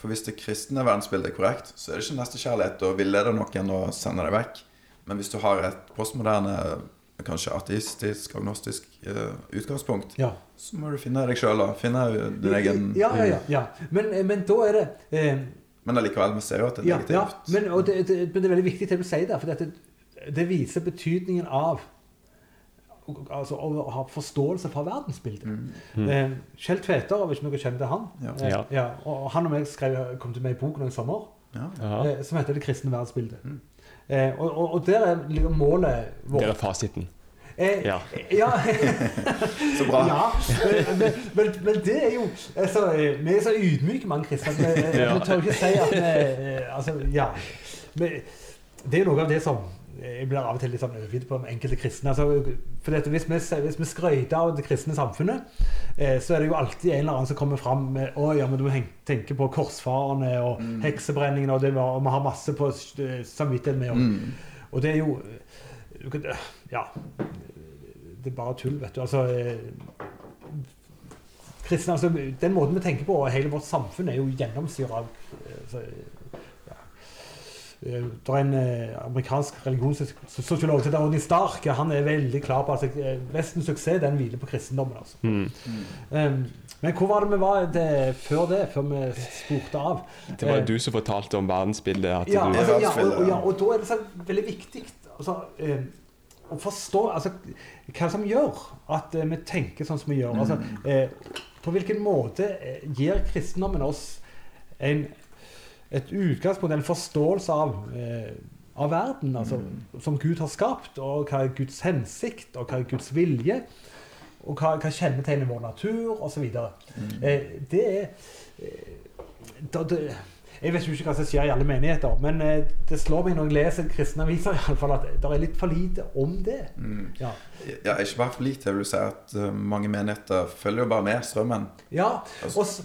For hvis det kristne verdensbildet er korrekt, så er det ikke nestekjærlighet å villede noen og sende deg vekk. Men hvis du har et postmoderne, kanskje ateistisk, agnostisk uh, utgangspunkt, Ja. så må du finne deg sjøl, da. Finne din egen Ja, ja, ja. ja. Men, men da er det eh, Men allikevel, vi ser jo at det er Ja, ja negativt. men, og det, det, men det er veldig viktig det du sier der, for dette, det viser betydningen av altså, å ha forståelse for verdensbildet. Mm. Eh, Kjell Tveter, hvis noen kjenner til han, Ja. eh, Ja. ja, og han og meg skrev, kom til meg i boken i sommer, eh, som heter 'Det kristne verdensbildet'. Mm. Eh, og, og, og der er liksom målet vårt. Det er fasiten. Eh, Ja. ja. Så bra. Ja, men, men, men, det er jo altså, eh, Vi er så ydmyke, mange kristne. Vi, Ja. vi tør ikke si at vi Altså, ja. Men det er noe av det som jeg blir av og til litt sånn overgitt på enkelte kristne. Altså, for dette, hvis, vi, hvis vi skrøyter av det kristne samfunnet, eh, så er det jo alltid en eller annen som kommer fram med å ja, men du må tenke på korsfarerne og Mm. heksebrenningene, og, det og vi har masse på eh, samvittigheten med. Og, Mm. og det er jo Ja. Det er bare tull, vet du. Altså eh, kristne, altså, Den måten vi tenker på, og hele vårt samfunn, er jo gjennomsyra av eh, altså. Eh, Det er en eh, amerikansk religionssosiolog som heter Odin Stark. Han er veldig klar på at altså, Vestens suksess den hviler på kristendommen. altså. Mm. Um, men hvor var det vi var det, før det, før vi spurte av? Det var Eh, jo du som fortalte om verdensbildet. At ja, du, altså, ja, og, og, ja, og da er det så veldig viktig altså, um, å forstå altså, hva som gjør at uh, vi tenker sånn som vi gjør. Altså, uh, på hvilken måte eh, gir kristendommen oss en, et utgangspunkt, en forståelse av, eh, av verden altså, som Gud har skapt, og hva er Guds hensikt, og hva er Guds vilje, og hva, hva kjennetegner vår natur, osv. Eh, det er eh, da, det, Jeg vet jo ikke hva som skjer i alle menigheter, men eh, det slår meg når jeg leser kristne aviser i alle fall, at det er litt for lite om det. Mm. Ja, Ja, ikke bare for lite. Vil du si at eh, mange menigheter følger jo bare med strømmen. ja Altså-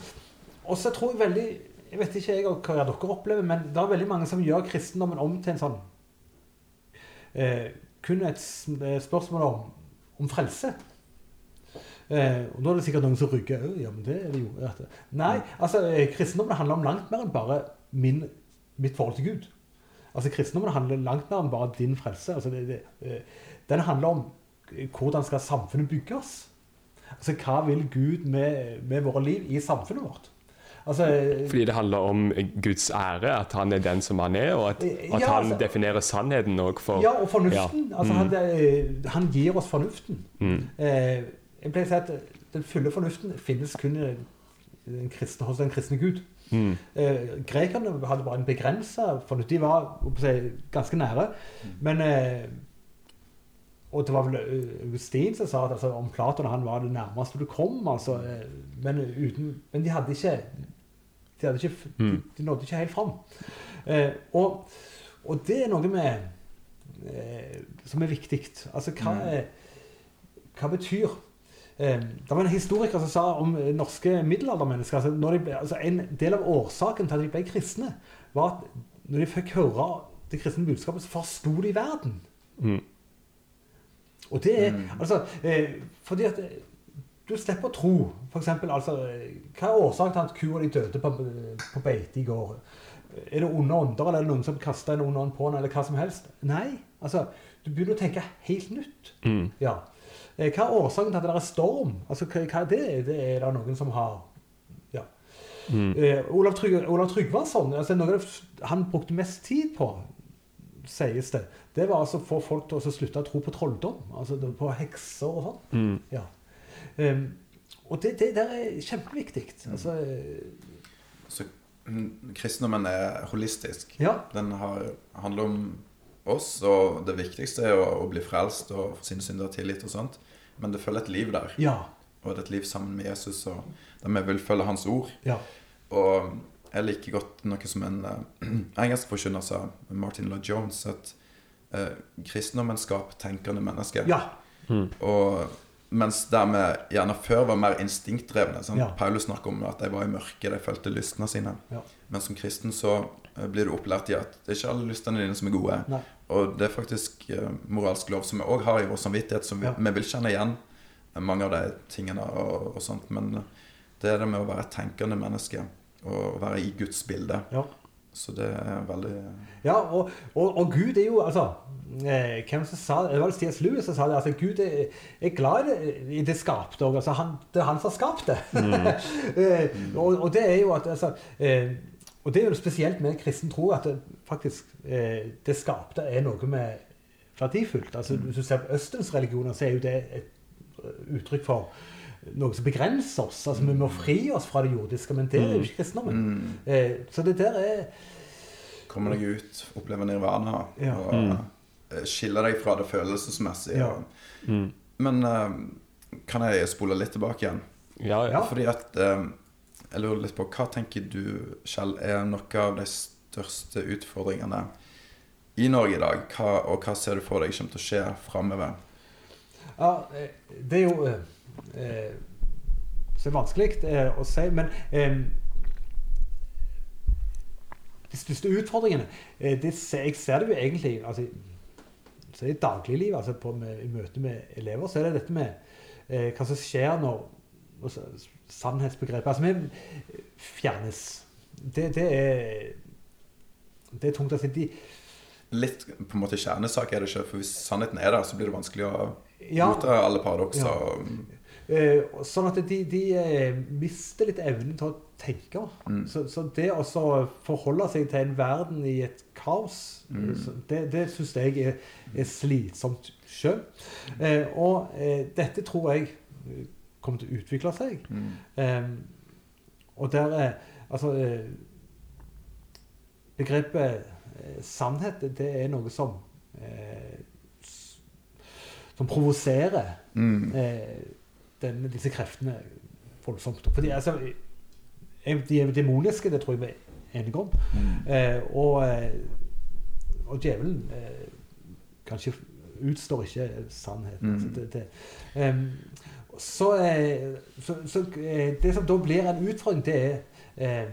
og så tror jeg veldig Jeg vet ikke jeg hva dere opplever, men det er veldig mange som gjør kristendommen om til en sånn eh, Kun et eh, spørsmål om, om frelse. Eh, og Da er det sikkert noen som rygger. «Å, Ja, men det er det jo. Nei, altså eh, kristendommen handler om langt mer enn bare min, mitt forhold til Gud. Altså Kristendommen handler langt mer enn bare din frelse. Altså, det, det, eh, den handler om hvordan skal samfunnet bygges. Altså hva vil Gud med, med våre liv i samfunnet vårt? Altså, eh, fordi det handler om Guds ære, at han er den som han er, og at, at Ja, han altså- definerer sannheten òg for ja, og fornuften. Ja. Altså, Mm. han, eh, han gir oss fornuften. Mm. Eh, jeg pleier å si at den fulle fornuften finnes kun i den kristne, hos den kristne Gud. Mm. Eh, grekerne hadde bare en begrensa fornuft. De var si, ganske nære. Men eh, Og det var vel eh, Augustin som sa at altså, om Platon han var det nærmeste du kom. Altså, eh, men, uten, men de hadde ikke De, hadde ikke, de, Mm. de nådde ikke helt fram. Eh, og, og det er noe med eh, som er viktig. Altså hva, Mm. er, hva betyr eh, Det var en historiker som sa om eh, norske middelaldermennesker altså når de ble, altså En del av årsaken til at de ble kristne, var at når de fikk høre det kristne budskapet, så forsto de verden. Mm. Og det er Mm. altså eh, Fordi at eh, du slipper å tro. Eksempel, altså, hva er årsaken til at kua di døde på, på beite i går? Er det onde ånder, eller er det noen som kaster en ond ånd på henne, eller hva som helst? Nei. altså, Du begynner å tenke helt nytt. Mm. Ja. Eh, Hva er årsaken til at det er storm? Altså, hva, hva er det? Det er det noen som har Ja. Mm. Eh, Olav, Trygg, Olav Tryggvason, altså, noe han brukte mest tid på, sies det, det var altså å få folk til å slutte å tro på trolldom. Altså på hekser og sånn. Mm. Ja. Em, og det, det der er kjempeviktig. Altså, eh, Så mm, kristendommen er holistisk. ja. Den har, handler om oss, og det viktigste er å, å bli frelst og få sine synder tilgitt og sånt. Men det følger et liv der. Ja. Og det er et liv sammen med Jesus, og der vi vil følge hans ord. Ja. Og jeg liker godt noe som en uh, engelsk forkynner sa, Martin Lloyd Jones, at uh, kristendommen skaper tenkende mennesker. ja. Mm. Og mens der vi gjerne før var mer instinktdrevne. Ja. Paulus snakker om at de var i mørket, de følte lystene sine. Ja. Men som kristen så eh, blir du opplært i at det er ikke alle lystene dine som er gode. Nei. Og det er faktisk eh, moralsk lov som vi òg har i vår samvittighet, som vi, Ja. vi vil kjenne igjen eh, mange av de tingene og, og sånt. Men det er det med å være et tenkende menneske. og være i Guds bilde. Ja. Så det er veldig Ja, og, og, og Gud er jo altså eh, Hvem som sa det? Var C.S. Lewis som sa det. altså Gud er, er glad i det, skapte òg. Altså, han- det er han som har skapt det. eh, og, og det er jo at altså, eh, Og det er jo spesielt med kristen tro at det, faktisk det skapte er noe med verdifullt. Altså, Hvis du ser på Østens religioner, så er jo det et uttrykk for noe som begrenser oss. Altså, Vi må fri oss fra det jordiske, men det er jo ikke kristendommen. mm, Eh, så det der er Komme deg ut, oppleve nirvana Ja. og mm. skille deg fra det følelsesmessige. Ja. Mm. Men uh, kan jeg spole litt tilbake igjen? Ja, ja. Fordi at uh, Jeg lurer litt på Hva tenker du, Kjell, er noe av de største utfordringene i Norge i dag? Hva, og hva ser du for deg kommer til å skje framover? Ja, eh, det er jo eh, eh, er vanskelig eh, å si, men eh, de største utfordringene eh, det, ser- Jeg ser det jo egentlig altså, så I dagliglivet, altså på, med, i møte med elever, så er det dette med eh, hva som skjer når, altså, sannhetsbegrepet Altså, vi fjernes. Det, det er det er tungt. Altså, de, Litt på en måte kjernesak er det ikke, for hvis sannheten er der, så blir det vanskelig å Ja. motta alle paradokser. Ja. Eh, sånn at de, de eh, mister litt evnen til å tenke. Mm. Så, så det å forholde seg til en verden i et kaos, Mm. eh, det, det syns jeg er, er slitsomt sjøl. Eh, og eh, dette tror jeg eh, kommer til å utvikle seg. Mm. Eh, og der er Altså Begrepet sannhet, det, er noe som eh, Som provoserer Mm. Eh, disse kreftene voldsomt. Fordi altså, De er demoniske, det tror jeg vi er enige om. Mm. Eh, og, eh, og djevelen eh, kanskje utstår ikke sannheten. Mm. Altså, det, det. Um, så, eh, så, så eh, det som da blir en utfordring, det er eh,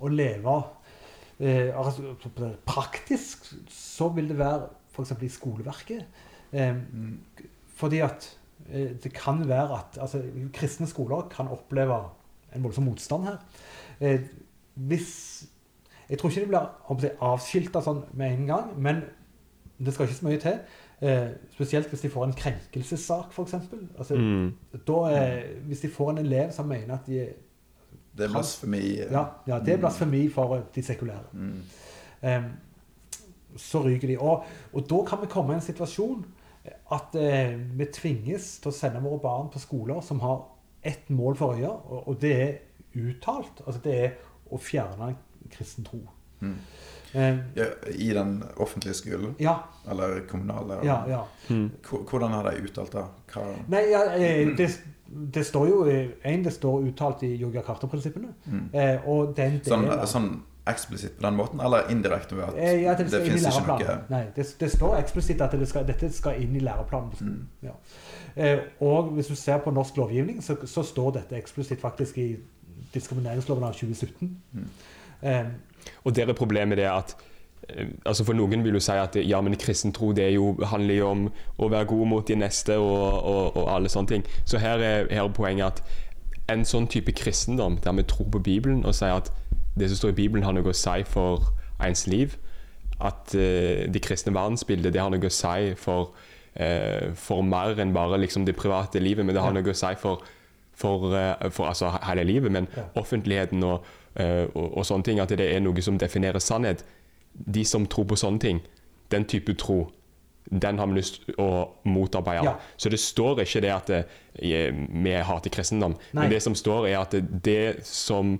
å leve eh, altså, Praktisk så vil det være f.eks. i skoleverket. Eh, Mm. fordi at det kan være at altså, kristne skoler kan oppleve en voldsom motstand her. Eh, hvis Jeg tror ikke de blir avskilta sånn med en gang, men det skal ikke så mye til. Eh, spesielt hvis de får en krenkelsessak, f.eks. Altså, Mm. da, eh, hvis de får en elev som mener at de er Det er blasfemi. Ja, ja det er blasfemi for de sekulære. Mm. Eh, så ryker de. Og, og da kan vi komme i en situasjon at eh, vi tvinges til å sende våre barn på skoler som har ett mål for øye, og, og det er uttalt. Altså det er å fjerne kristen tro. Mm. Eh, Ja, I den offentlige skolen? ja, Eller kommunale? ja, ja. Mm. Hvordan har de uttalt det? Hva Nei, ja, eh, det, det står jo eh, En, det står uttalt i yoga karta-prinsippene. mm. Eh, og den sånn, delen av- sånn eksplisitt på den måten, eller indirekte ved at ja, at det, det, fins ikke noe Nei, det, det står eksplisitt at det skal, dette skal inn i læreplanen. Mm. Ja. Eh, og hvis du ser på norsk lovgivning, så, så står dette eksplisitt faktisk i diskrimineringsloven av 2017. Mm. Eh, Og der er problemet det at eh, altså For noen vil jo si at ja, men kristen tro det er jo, handler jo om å være god mot de neste og, og, og alle sånne ting. Så her er, her er poenget at en sånn type kristendom der vi tror på Bibelen og sier at det som står i Bibelen har noe å si for ens liv, at eh, det kristne verdensbildet det har noe å si for, eh, for mer enn bare liksom det private livet, men det har noe å si for, for, eh, for altså, hele livet. Men offentligheten og, eh, og, og sånne ting, at det er noe som definerer sannhet. De som tror på sånne ting, den type tro, den har vi lyst å motarbeide. Ja. Så det står ikke det at det, eh, vi hater kristendom, Nei. men det som står er at det, som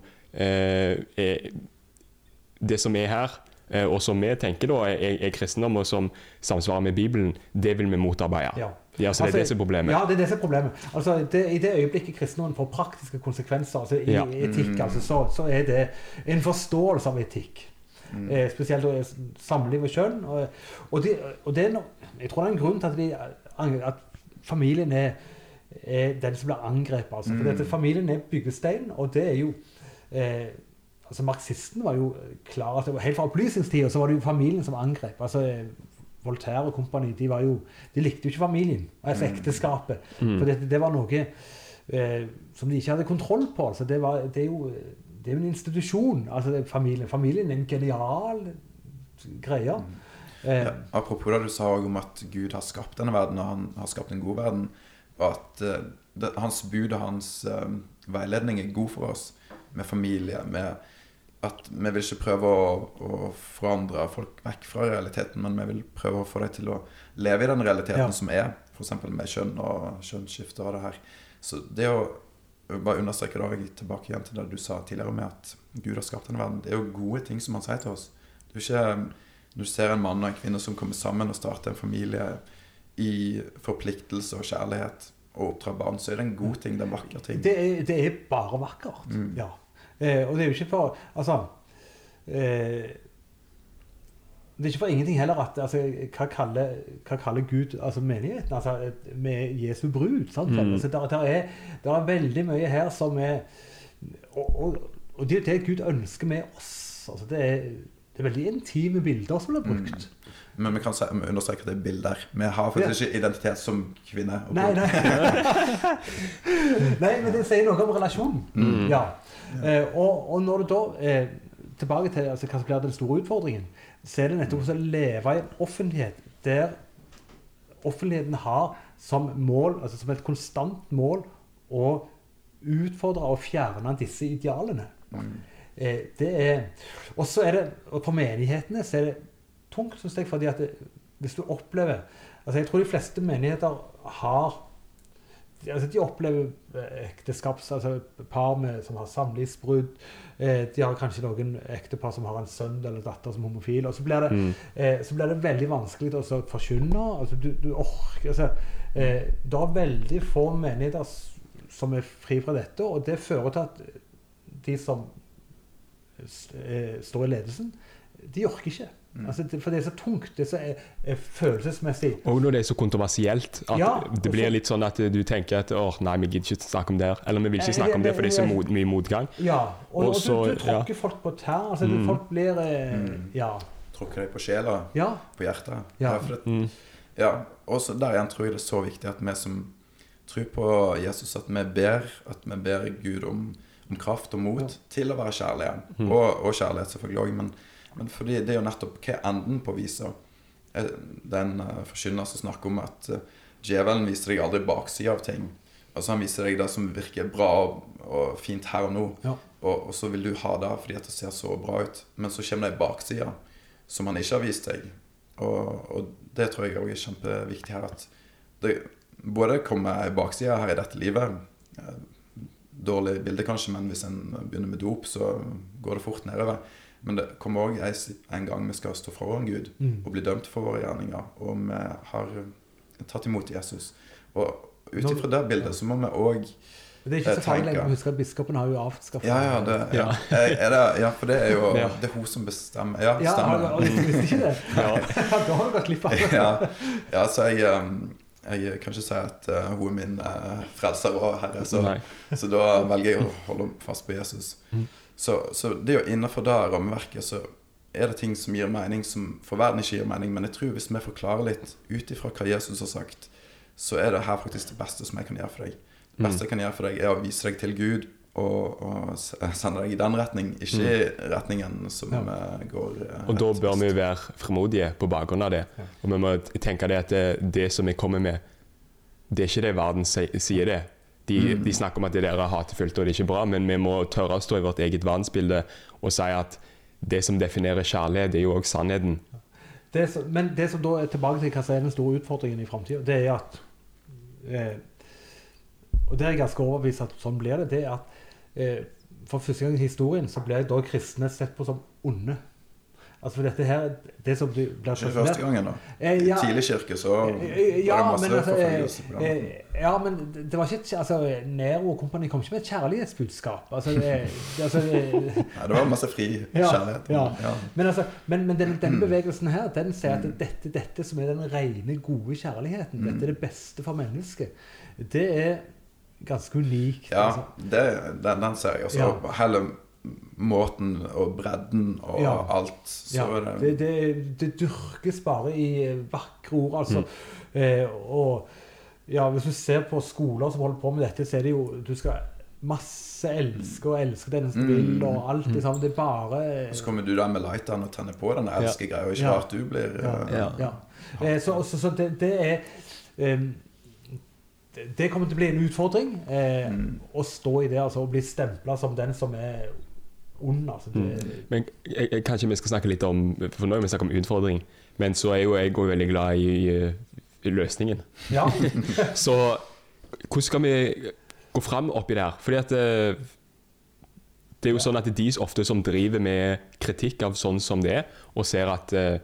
det som er her, eh, og som vi tenker da er, er kristendom, og som samsvarer med Bibelen, det vil vi motarbeide. ja. Ja, altså, det er det som er problemet. Ja, det er det som er problemet. Altså, det, I det øyeblikket kristendommen får praktiske konsekvenser, altså i Ja. etikk, altså, så, så er det en forståelse av etikk. Mm. Eh, spesielt eh, samliv og kjønn. Og, og, de, og det er no, jeg tror det er en grunn til at, de, at familien er, er den som blir angrepet. Altså. For Mm. dette, familien er byggesteinen, og det er jo eh, altså Marxisten var jo klar at det var Helt fra opplysningstida så var det jo familien som angrep. altså eh, Voltaire og kompani de, var jo, de likte jo ikke familien, altså Mm. ekteskapet. Mm. For det, det var noe eh, som de ikke hadde kontroll på. altså Det, var, det er jo det er jo en institusjon. altså det familien. Familien er en genial greie. Eh, Ja, apropos det du sa om at Gud har skapt denne verden, og han har skapt en god verden. Og at eh, det, hans bud og hans eh, veiledning er god for oss, med familie. med at Vi vil ikke prøve å, å forandre folk vekk fra realiteten, men vi vil prøve å få dem til å leve i den realiteten Ja. som er, f.eks. med kjønn og kjønnsskifte og det her. Så det å bare understreke da, jeg tilbake igjen til det du sa tidligere med at Gud har skapt denne verden. Det er jo gode ting som han sier til oss. Det er jo ikke når du ser en mann og en kvinne som kommer sammen og starter en familie i forpliktelse og kjærlighet og oppdrar barn, så er det en god ting. Det er en vakker ting. det, er, det er bare vakkert. Mm. Ja. Eh, og det er jo ikke for Altså eh, Det er ikke for ingenting heller at altså, hva, kaller, hva kaller Gud altså menigheten? Altså, med Jesu brud. Sant? Mm. Altså, der, der, er, der er veldig mye her som er Og, og, og det er det Gud ønsker med oss. Altså, det, er, det er veldig intime bilder som blir brukt. Men vi kan understreke at det er bilder. Vi har faktisk ikke identitet som kvinne. og Nei, nei. nei, men det sier noe om relasjonen. Mm. Ja. Eh, og, og når du da eh, Tilbake til altså, hva som blir den store utfordringen, så er det nettopp å leve i en offentlighet der offentligheten har som mål, altså som et konstant mål, å utfordre og fjerne disse idealene. Mm. Eh, det er Og så er det og for menighetene så er det tungt, syns jeg, fordi at det, hvis du opplever altså Jeg tror de fleste menigheter har altså De opplever eh, ekteskaps... Altså par med, som har samlivsbrudd. Eh, de har kanskje noen ektepar som har en sønn eller datter som homofil. Og så blir det, Mm. eh, så blir det veldig vanskelig å forkynne. Altså, du, du orker altså, eh, Det er veldig få menigheter som er fri fra dette, og det fører til at de som eh, står i ledelsen, de orker ikke. Mm. Altså, for det er så tungt. Det er så er, er følelsesmessig. Og når det er så kontroversielt at Ja, det blir så- litt sånn at du tenker at åh, nei, vi gidder ikke snakke om det. Eller vi vil Eh, ikke snakke om det, for det er så mod, mye motgang. Ja, og, Og og, så- du, du tråkker folk på tær. Altså, Mm. folk blir eh, Mm. Ja. Tråkker deg på sjela, Ja. på hjertet. Ja. for det, Mm. Ja, og så der igjen tror jeg det er så viktig at vi som tror på Jesus, at vi ber at vi ber Gud om, om kraft og mot Ja. til å være kjærlige. Mm. Og, og kjærlighet selvfølgelig òg, men, fordi det er jo nettopp hva enden på visa. Den Det er en uh, forkynner som snakker om at uh, djevelen viser deg aldri baksida av ting. Altså Han viser deg det som virker bra og, fint her og nå, Ja. og, og så vil du ha det fordi at det ser så bra ut. Men så kommer det ei bakside som han ikke har vist deg. Og, og det tror jeg òg er kjempeviktig her. At det både kommer ei bakside her i dette livet. eh, Dårlig bilde, kanskje, men hvis en begynner med dop, så går det fort nedover. Men det kommer òg en gang vi skal stå foran Gud Mm. og bli dømt for våre gjerninger. Og vi har eh, tatt imot Jesus. Og ut ifra det bildet så må vi òg Det er ikke så feil lenger å huske at biskopen har jo avskaffet ja, ja, det, ja. Ja. Eh, Er det, ja, for det er jo Det er hun som bestemmer. Ja, Ja, stemmer. Ja, visste ikke det? Ja. da har du gått glipp av det. ja, ja, så jeg, jeg kan ikke si at hun er min frelser og herre, så, så da velger jeg å holde fast på Jesus. Mm. Så, så det jo innenfor det rammeverket så er det ting som gir mening, som for verden ikke gir mening. Men jeg tror hvis vi forklarer litt ut ifra hva Jesus har sagt, så er det her faktisk det beste som jeg kan gjøre for deg. Det Mm. beste jeg kan gjøre for deg, er å vise deg til Gud og, og sende deg i den retning, ikke i retningen som Ja. går uh, Og da bør vi være fremodige på bakgrunn av det. Og vi må tenke det at det, det som vi kommer med, det er ikke det verden sier det. De, Mm. de snakker om at det der er hatefullt og det er ikke bra, men vi må tørre å stå i vårt eget verdensbilde og si at det som definerer kjærlighet, det er jo òg sannheten. Det som, men det som da er tilbake til hva som er den store utfordringen i framtida, det er at eh, Og det er jeg ganske overbevist at sånn blir det. Det er at eh, for første gang i historien så blir da kristne sett på som onde. Altså for dette her Det som du blir er første gangen, da. Eh, I ja, tidlig kirke så var eh, det masse men altså, forfølgelse på den eh, eh, ja, men det det var ikke altså, Nero og kompani kom ikke med et kjærlighetsbudskap. Altså, det, det, altså, eh, Nei, det var masse fri kjærlighet. ja. Ja. Men, altså, men, men den, denne bevegelsen her, den sier at dette, dette som er den rene, gode kjærligheten, Mm. dette er det beste for mennesket, det er ganske unikt. Ja, altså. det, den, den ser jeg. også. Ja. Hele måten og bredden og Ja. alt. Så Ja, er det, det, det, det dyrkes bare i vakre ord, altså. Mm. Eh, og ja, hvis du ser på skoler som holder på med dette, så er det jo Du skal masse elsker og elsker den som Mm. vil, og alt liksom. Det er bare Og så kommer du der med lighteren og tenner på den elskegreia, og ikke Ja. rart du blir Ja. eh, Ja. Ja. Eh, så, så, så det, det er em, det, det kommer til å bli en utfordring eh, Mm. å stå i det altså, og bli stempla som den som er ond. Så det, Men jeg, jeg, kanskje vi skal snakke litt om For nå har vi snakket om utfordring, men så er jo jeg òg veldig glad i, eh, i løsningen. ja. Så hvordan skal vi gå fram oppi der? Fordi at eh, det er jo sånn at de ofte som driver med kritikk av sånn som det er, og ser at uh,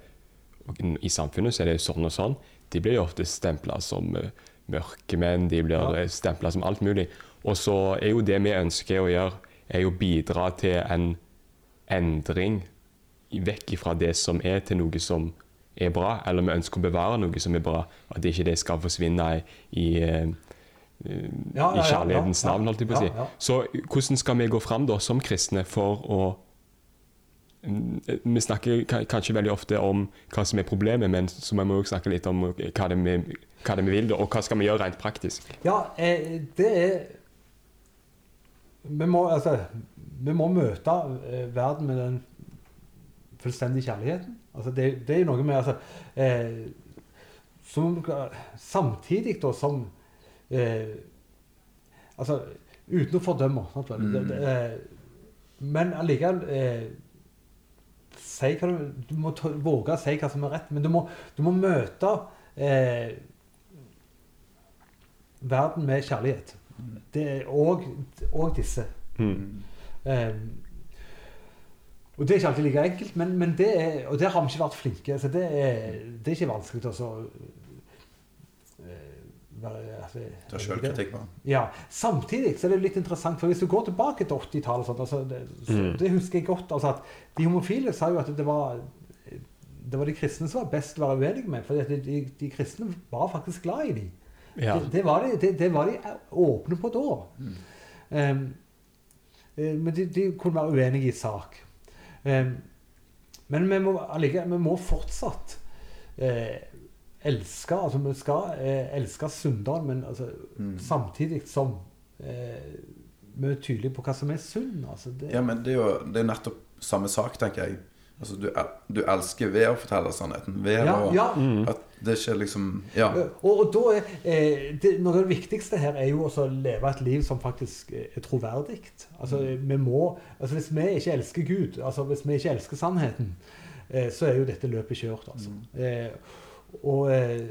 i samfunnet så er det sånn og sånn, de blir jo ofte stempla som uh, mørkemenn, de blir ja. stempla som alt mulig. Og så er jo det vi ønsker å gjøre, er jo bidra til en endring vekk fra det som er, til noe som er bra. Eller vi ønsker å bevare noe som er bra, at ikke det skal forsvinne i, i, eh, Ja, i kjærlighetens navn, holdt jeg på å si. Så hvordan skal vi gå fram da som kristne for å Mm, Vi snakker kanskje veldig ofte om hva som er problemet, men så må vi også snakke litt om hva det vi, hva det vi vil, og hva skal vi gjøre rent praktisk. Ja, eh, det er vi må, altså, vi må møte eh, verden med den fullstendige kjærligheten. Altså, det, det er jo noe med altså, eh, som, Samtidig da som eh, Altså uten å fordømme. Sant? Mm. Det, det, eh, men allikevel eh, si hva du, du må ta, våge å si hva som er rett, men du må, du må møte eh, verden med kjærlighet. Det er og, og disse. Mm. Um, og det er ikke alltid like enkelt, men, men det er, og der har vi ikke vært flinke. Så det er, det er ikke vanskelig å så, eh, altså, Ta selvkritikk på. ja, Samtidig så er det litt interessant, for hvis du går tilbake til 80-tallet altså, det, så, Mm. det husker jeg godt. altså at De homofile sa jo at det var det var de kristne som var best å være uenige med. For de, de, de kristne var faktisk glad i dem. Ja. Det, det, var de, det, det var de åpne på da. Mm. Um, eh, men de, de kunne være uenige i sak. Um, men vi må, allike, vi må fortsatt uh, elske altså Vi skal uh, elske synderen, men altså, Mm. samtidig som uh, vi er tydelige på hva som er synd. Altså, det, Ja, men det er jo det er nettopp samme sak, tenker jeg. Altså, du, du elsker ved å fortelle sannheten. Ved ja, å ja. Mm. At det ikke liksom Ja. Eh, Og, og da er eh, det, Noe av det viktigste her er jo å leve et liv som faktisk eh, er troverdig. Altså, vi må, altså Hvis vi ikke elsker Gud, altså hvis vi ikke elsker sannheten, eh, så er jo dette løpet kjørt. altså. Eh, og, eh,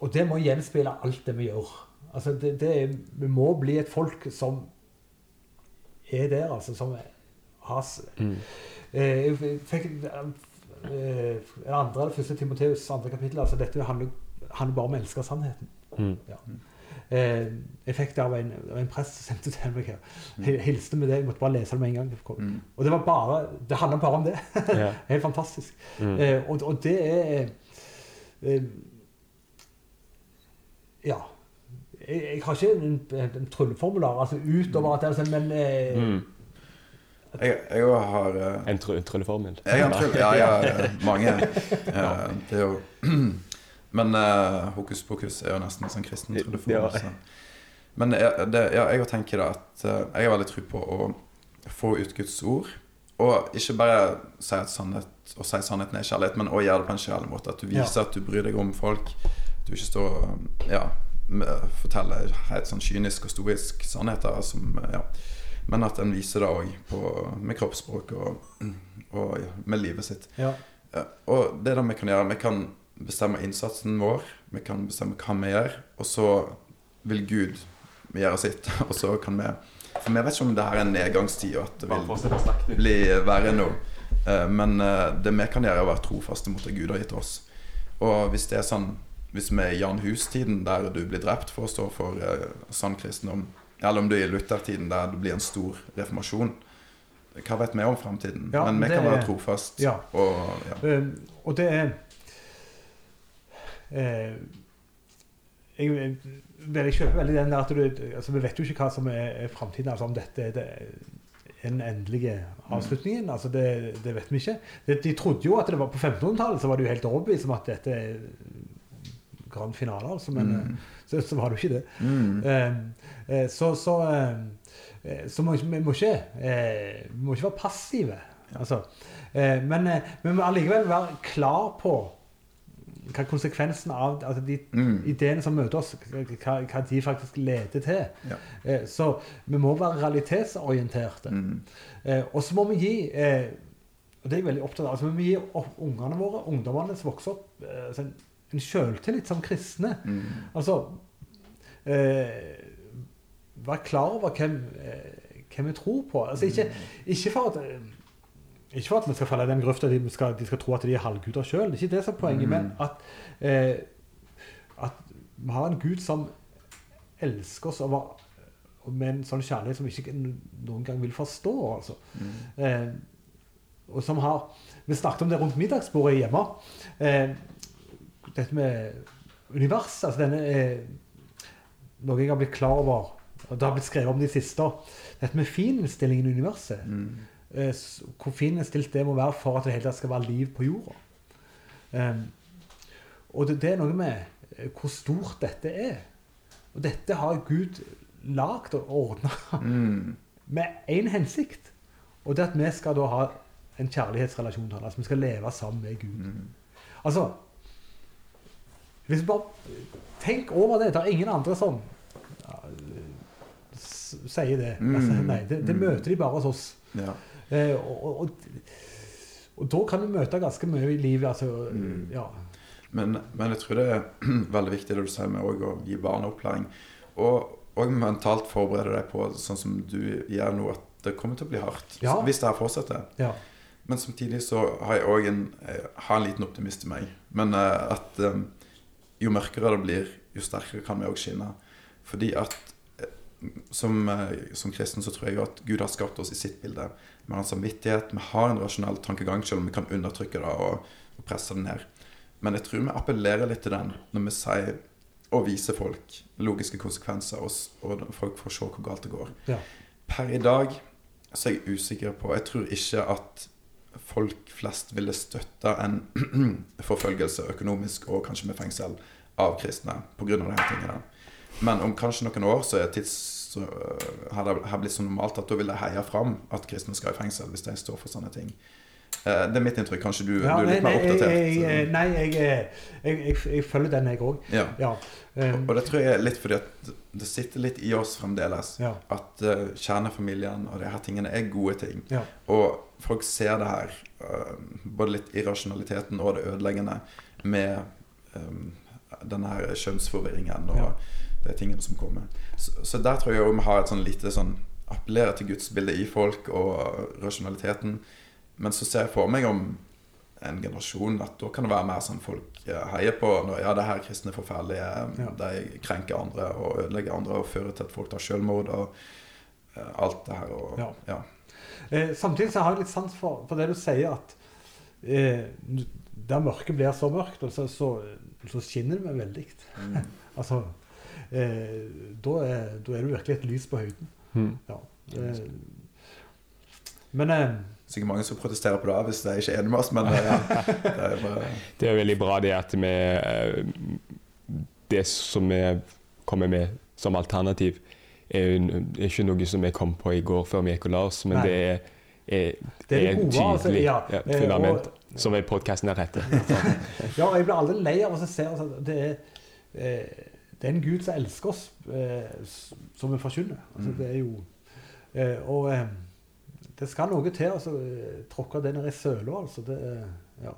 og det må gjenspeile alt det vi gjør. Altså det, det er, Vi må bli et folk som er der, altså. Som har Mm. Eh, Jeg fikk en andre eller første Timoteus andre kapittel. altså Dette handler, handler bare om å elske sannheten. Mm. Ja. jeg fikk det av en, av en prest som sendte til meg her. Jeg hilste med det, jeg måtte bare lese det med en gang. Mm. Og det var bare, det handla bare om det. Ja. Helt fantastisk. Mm. Eh, og, og det er eh, Ja. Jeg, jeg har ikke en, en, en trylleformular altså utover at det er sånn, men eh, Mm. Jeg, jeg har uh, En try trylleformel. Jeg har tryll, ja, ja, ja, mange. Uh, det er jo Men uh, hokus pokus er jo nesten sånn kristen Ja. trylleformel. så. Men jeg, det, ja, jeg tenker da at eh, jeg har veldig tro på å få ut Guds ord. Og ikke bare si at sannhet og si sannheten er kjærlighet, men også gjøre det på en kjærlig måte. At du viser at du bryr deg om folk. At du ikke står og ja, forteller helt sånn kynisk og stoisk sannheter. Som, ja. Men at en viser det òg med kroppsspråk og, og ja, med livet sitt. ja. Og det er det vi kan gjøre. Vi kan bestemme innsatsen vår. Vi kan bestemme hva vi gjør. Og så vil Gud gjøre sitt. Og så kan vi For vi vet ikke om det her er en nedgangstid, og at det vil bli verre nå. Eh, Men eh, det vi kan gjøre, er å være trofaste mot det Gud har gitt oss. Og hvis det er sånn Hvis vi er i Jan Hus-tiden, der du blir drept for å stå for eh, sann kristendom, eller om du er i Luther-tiden, der det blir en stor reformasjon Hva vet vi om framtiden? Ja, Men vi kan være trofast. Ja. Og ja. Uh, og det er uh, jeg, jeg, kjøper veldig den der at du altså Vi vet jo ikke hva som er, er framtiden. Altså om dette er det, den endelige avslutningen. altså det, det vet vi ikke. De, de trodde jo at det var på 1500-tallet så var de jo helt overbevist om at dette grand finale, altså, men Mm. eh, så, så var det jo ikke det. Mm. Eh, eh, så så eh, eh, så må, vi, må ikke, eh, vi må ikke være passive. Altså, eh, men eh, vi må allikevel være klar på hva konsekvensen av altså de Mm. ideene som møter oss, hva, hva de faktisk leder til. Ja. Eh, så vi må være realitetsorienterte. Mm. Eh, og så må vi gi eh, og det er jeg veldig opptatt av, altså vi må gi ungene våre, ungdommene som vokser opp, altså en, sjøltillit som kristne. Mm. Altså eh, Være klar over hvem, eh, hvem vi tror på. Altså ikke, ikke for at eh, ikke for at vi skal falle i den grøfta de, skal- de skal tro at de er halvguder sjøl. Det er ikke det som er poenget. Mm. Men at, eh, at vi har en Gud som elsker oss over, med en sånn kjærlighet som vi ikke noen gang vil forstå. altså. Mm. Eh, og som har Vi snakket om det rundt middagsbordet hjemme. Eh, dette med universet. altså denne er Noe jeg har blitt klar over, og det har blitt skrevet om de siste. Dette med fininnstillingen i universet. Mm. Eh, hvor fininnstilt det må være for at det hele tatt skal være liv på jorda. Um, og det, det er noe med eh, hvor stort dette er. Og dette har Gud lagd og ordna Mm. med én hensikt. Og det at vi skal da ha en kjærlighetsrelasjon til ham. Altså vi skal leve sammen med Gud. Mm. Altså Hvis vi bare Tenk over det. Det er ingen andre som ja, sier det. Mm. Altså, nei, det, det Mm. møter de bare hos oss. Ja. Eh, og, og, og, da kan du møte ganske mye i livet. Altså, Mm. ja. Men, men jeg tror det er veldig viktig det du sier med å gi barna opplæring. Og, og mentalt forberede deg på, sånn som du gjør nå, at det kommer til å bli hardt. Ja. Hvis det her fortsetter. ja. Men samtidig så har jeg òg en, jeg har en liten optimist i meg. Men eh, at eh, jo mørkere det blir, jo sterkere kan vi òg skinne. Fordi at eh, som, eh, som kristen så tror jeg at Gud har skapt oss i sitt bilde. Vi har en samvittighet, vi har en rasjonell tankegang, selv om vi kan undertrykke det og, og presse det ned. Men jeg tror vi appellerer litt til den når vi sier og viser folk logiske konsekvenser, og, og folk får se hvor galt det går. Ja. Per i dag så er jeg usikker på Jeg tror ikke at folk flest ville støtte en forfølgelse økonomisk og kanskje med fengsel av kristne pga. de her tingene. Men om kanskje noen år så er tids så øh, har det har blitt så normalt at da vil de heie fram at kristne skal i fengsel hvis de står for sånne ting. Eh, Det er mitt inntrykk. Kanskje du, Ja, du er litt nei, mer oppdatert? jeg, jeg, nei jeg, jeg, følger den, jeg òg. ja. Ja. Og, Og det tror jeg er litt fordi at det sitter litt i oss fremdeles. ja. At uh, kjernefamilien og de her tingene er gode ting. Ja. Og folk ser det her, uh, både litt irrasjonaliteten og det ødeleggende med um, denne her kjønnsforvirringen og Ja. de tingene som kommer. Så, så der tror jeg vi har et sånn lite sånn Appellere til gudsbildet i folk og rasjonaliteten. Men så ser jeg for meg om en generasjon at da kan det være mer sånn folk eh, heier på når ja, det her kristne er forferdelige, Ja. de krenker andre og ødelegger andre og fører til at folk tar selvmord og uh, alt det her. Og, Ja. ja. Eh, samtidig så har jeg litt sans for, for det du sier, at eh, der mørket blir så mørkt, og så, så, så skinner det meg veldig. Mm. Altså, eh, da, er, da er du virkelig et lys på høyden. Mm. Ja. Eh, men eh, Sikkert mange som protesterer på det hvis de ikke er enig med oss, men eh, ja, det er bare Det er veldig bra det at vi eh, Det som vi kommer med som alternativ, er er ikke noe som jeg kom på i går før vi gikk og la oss, men Nei. det er, er, det er er gode. Altså, tydelig ja, ja, eh, fundament og- som er podkasten her heter. Ja, og jeg blir aldri lei av å se at det, er, eh, det er en Gud som elsker oss, eh, som vi forkynner. Altså, Mm. det er jo Og det skal noe til å altså, tråkke det ned i søla, altså. Det, ja.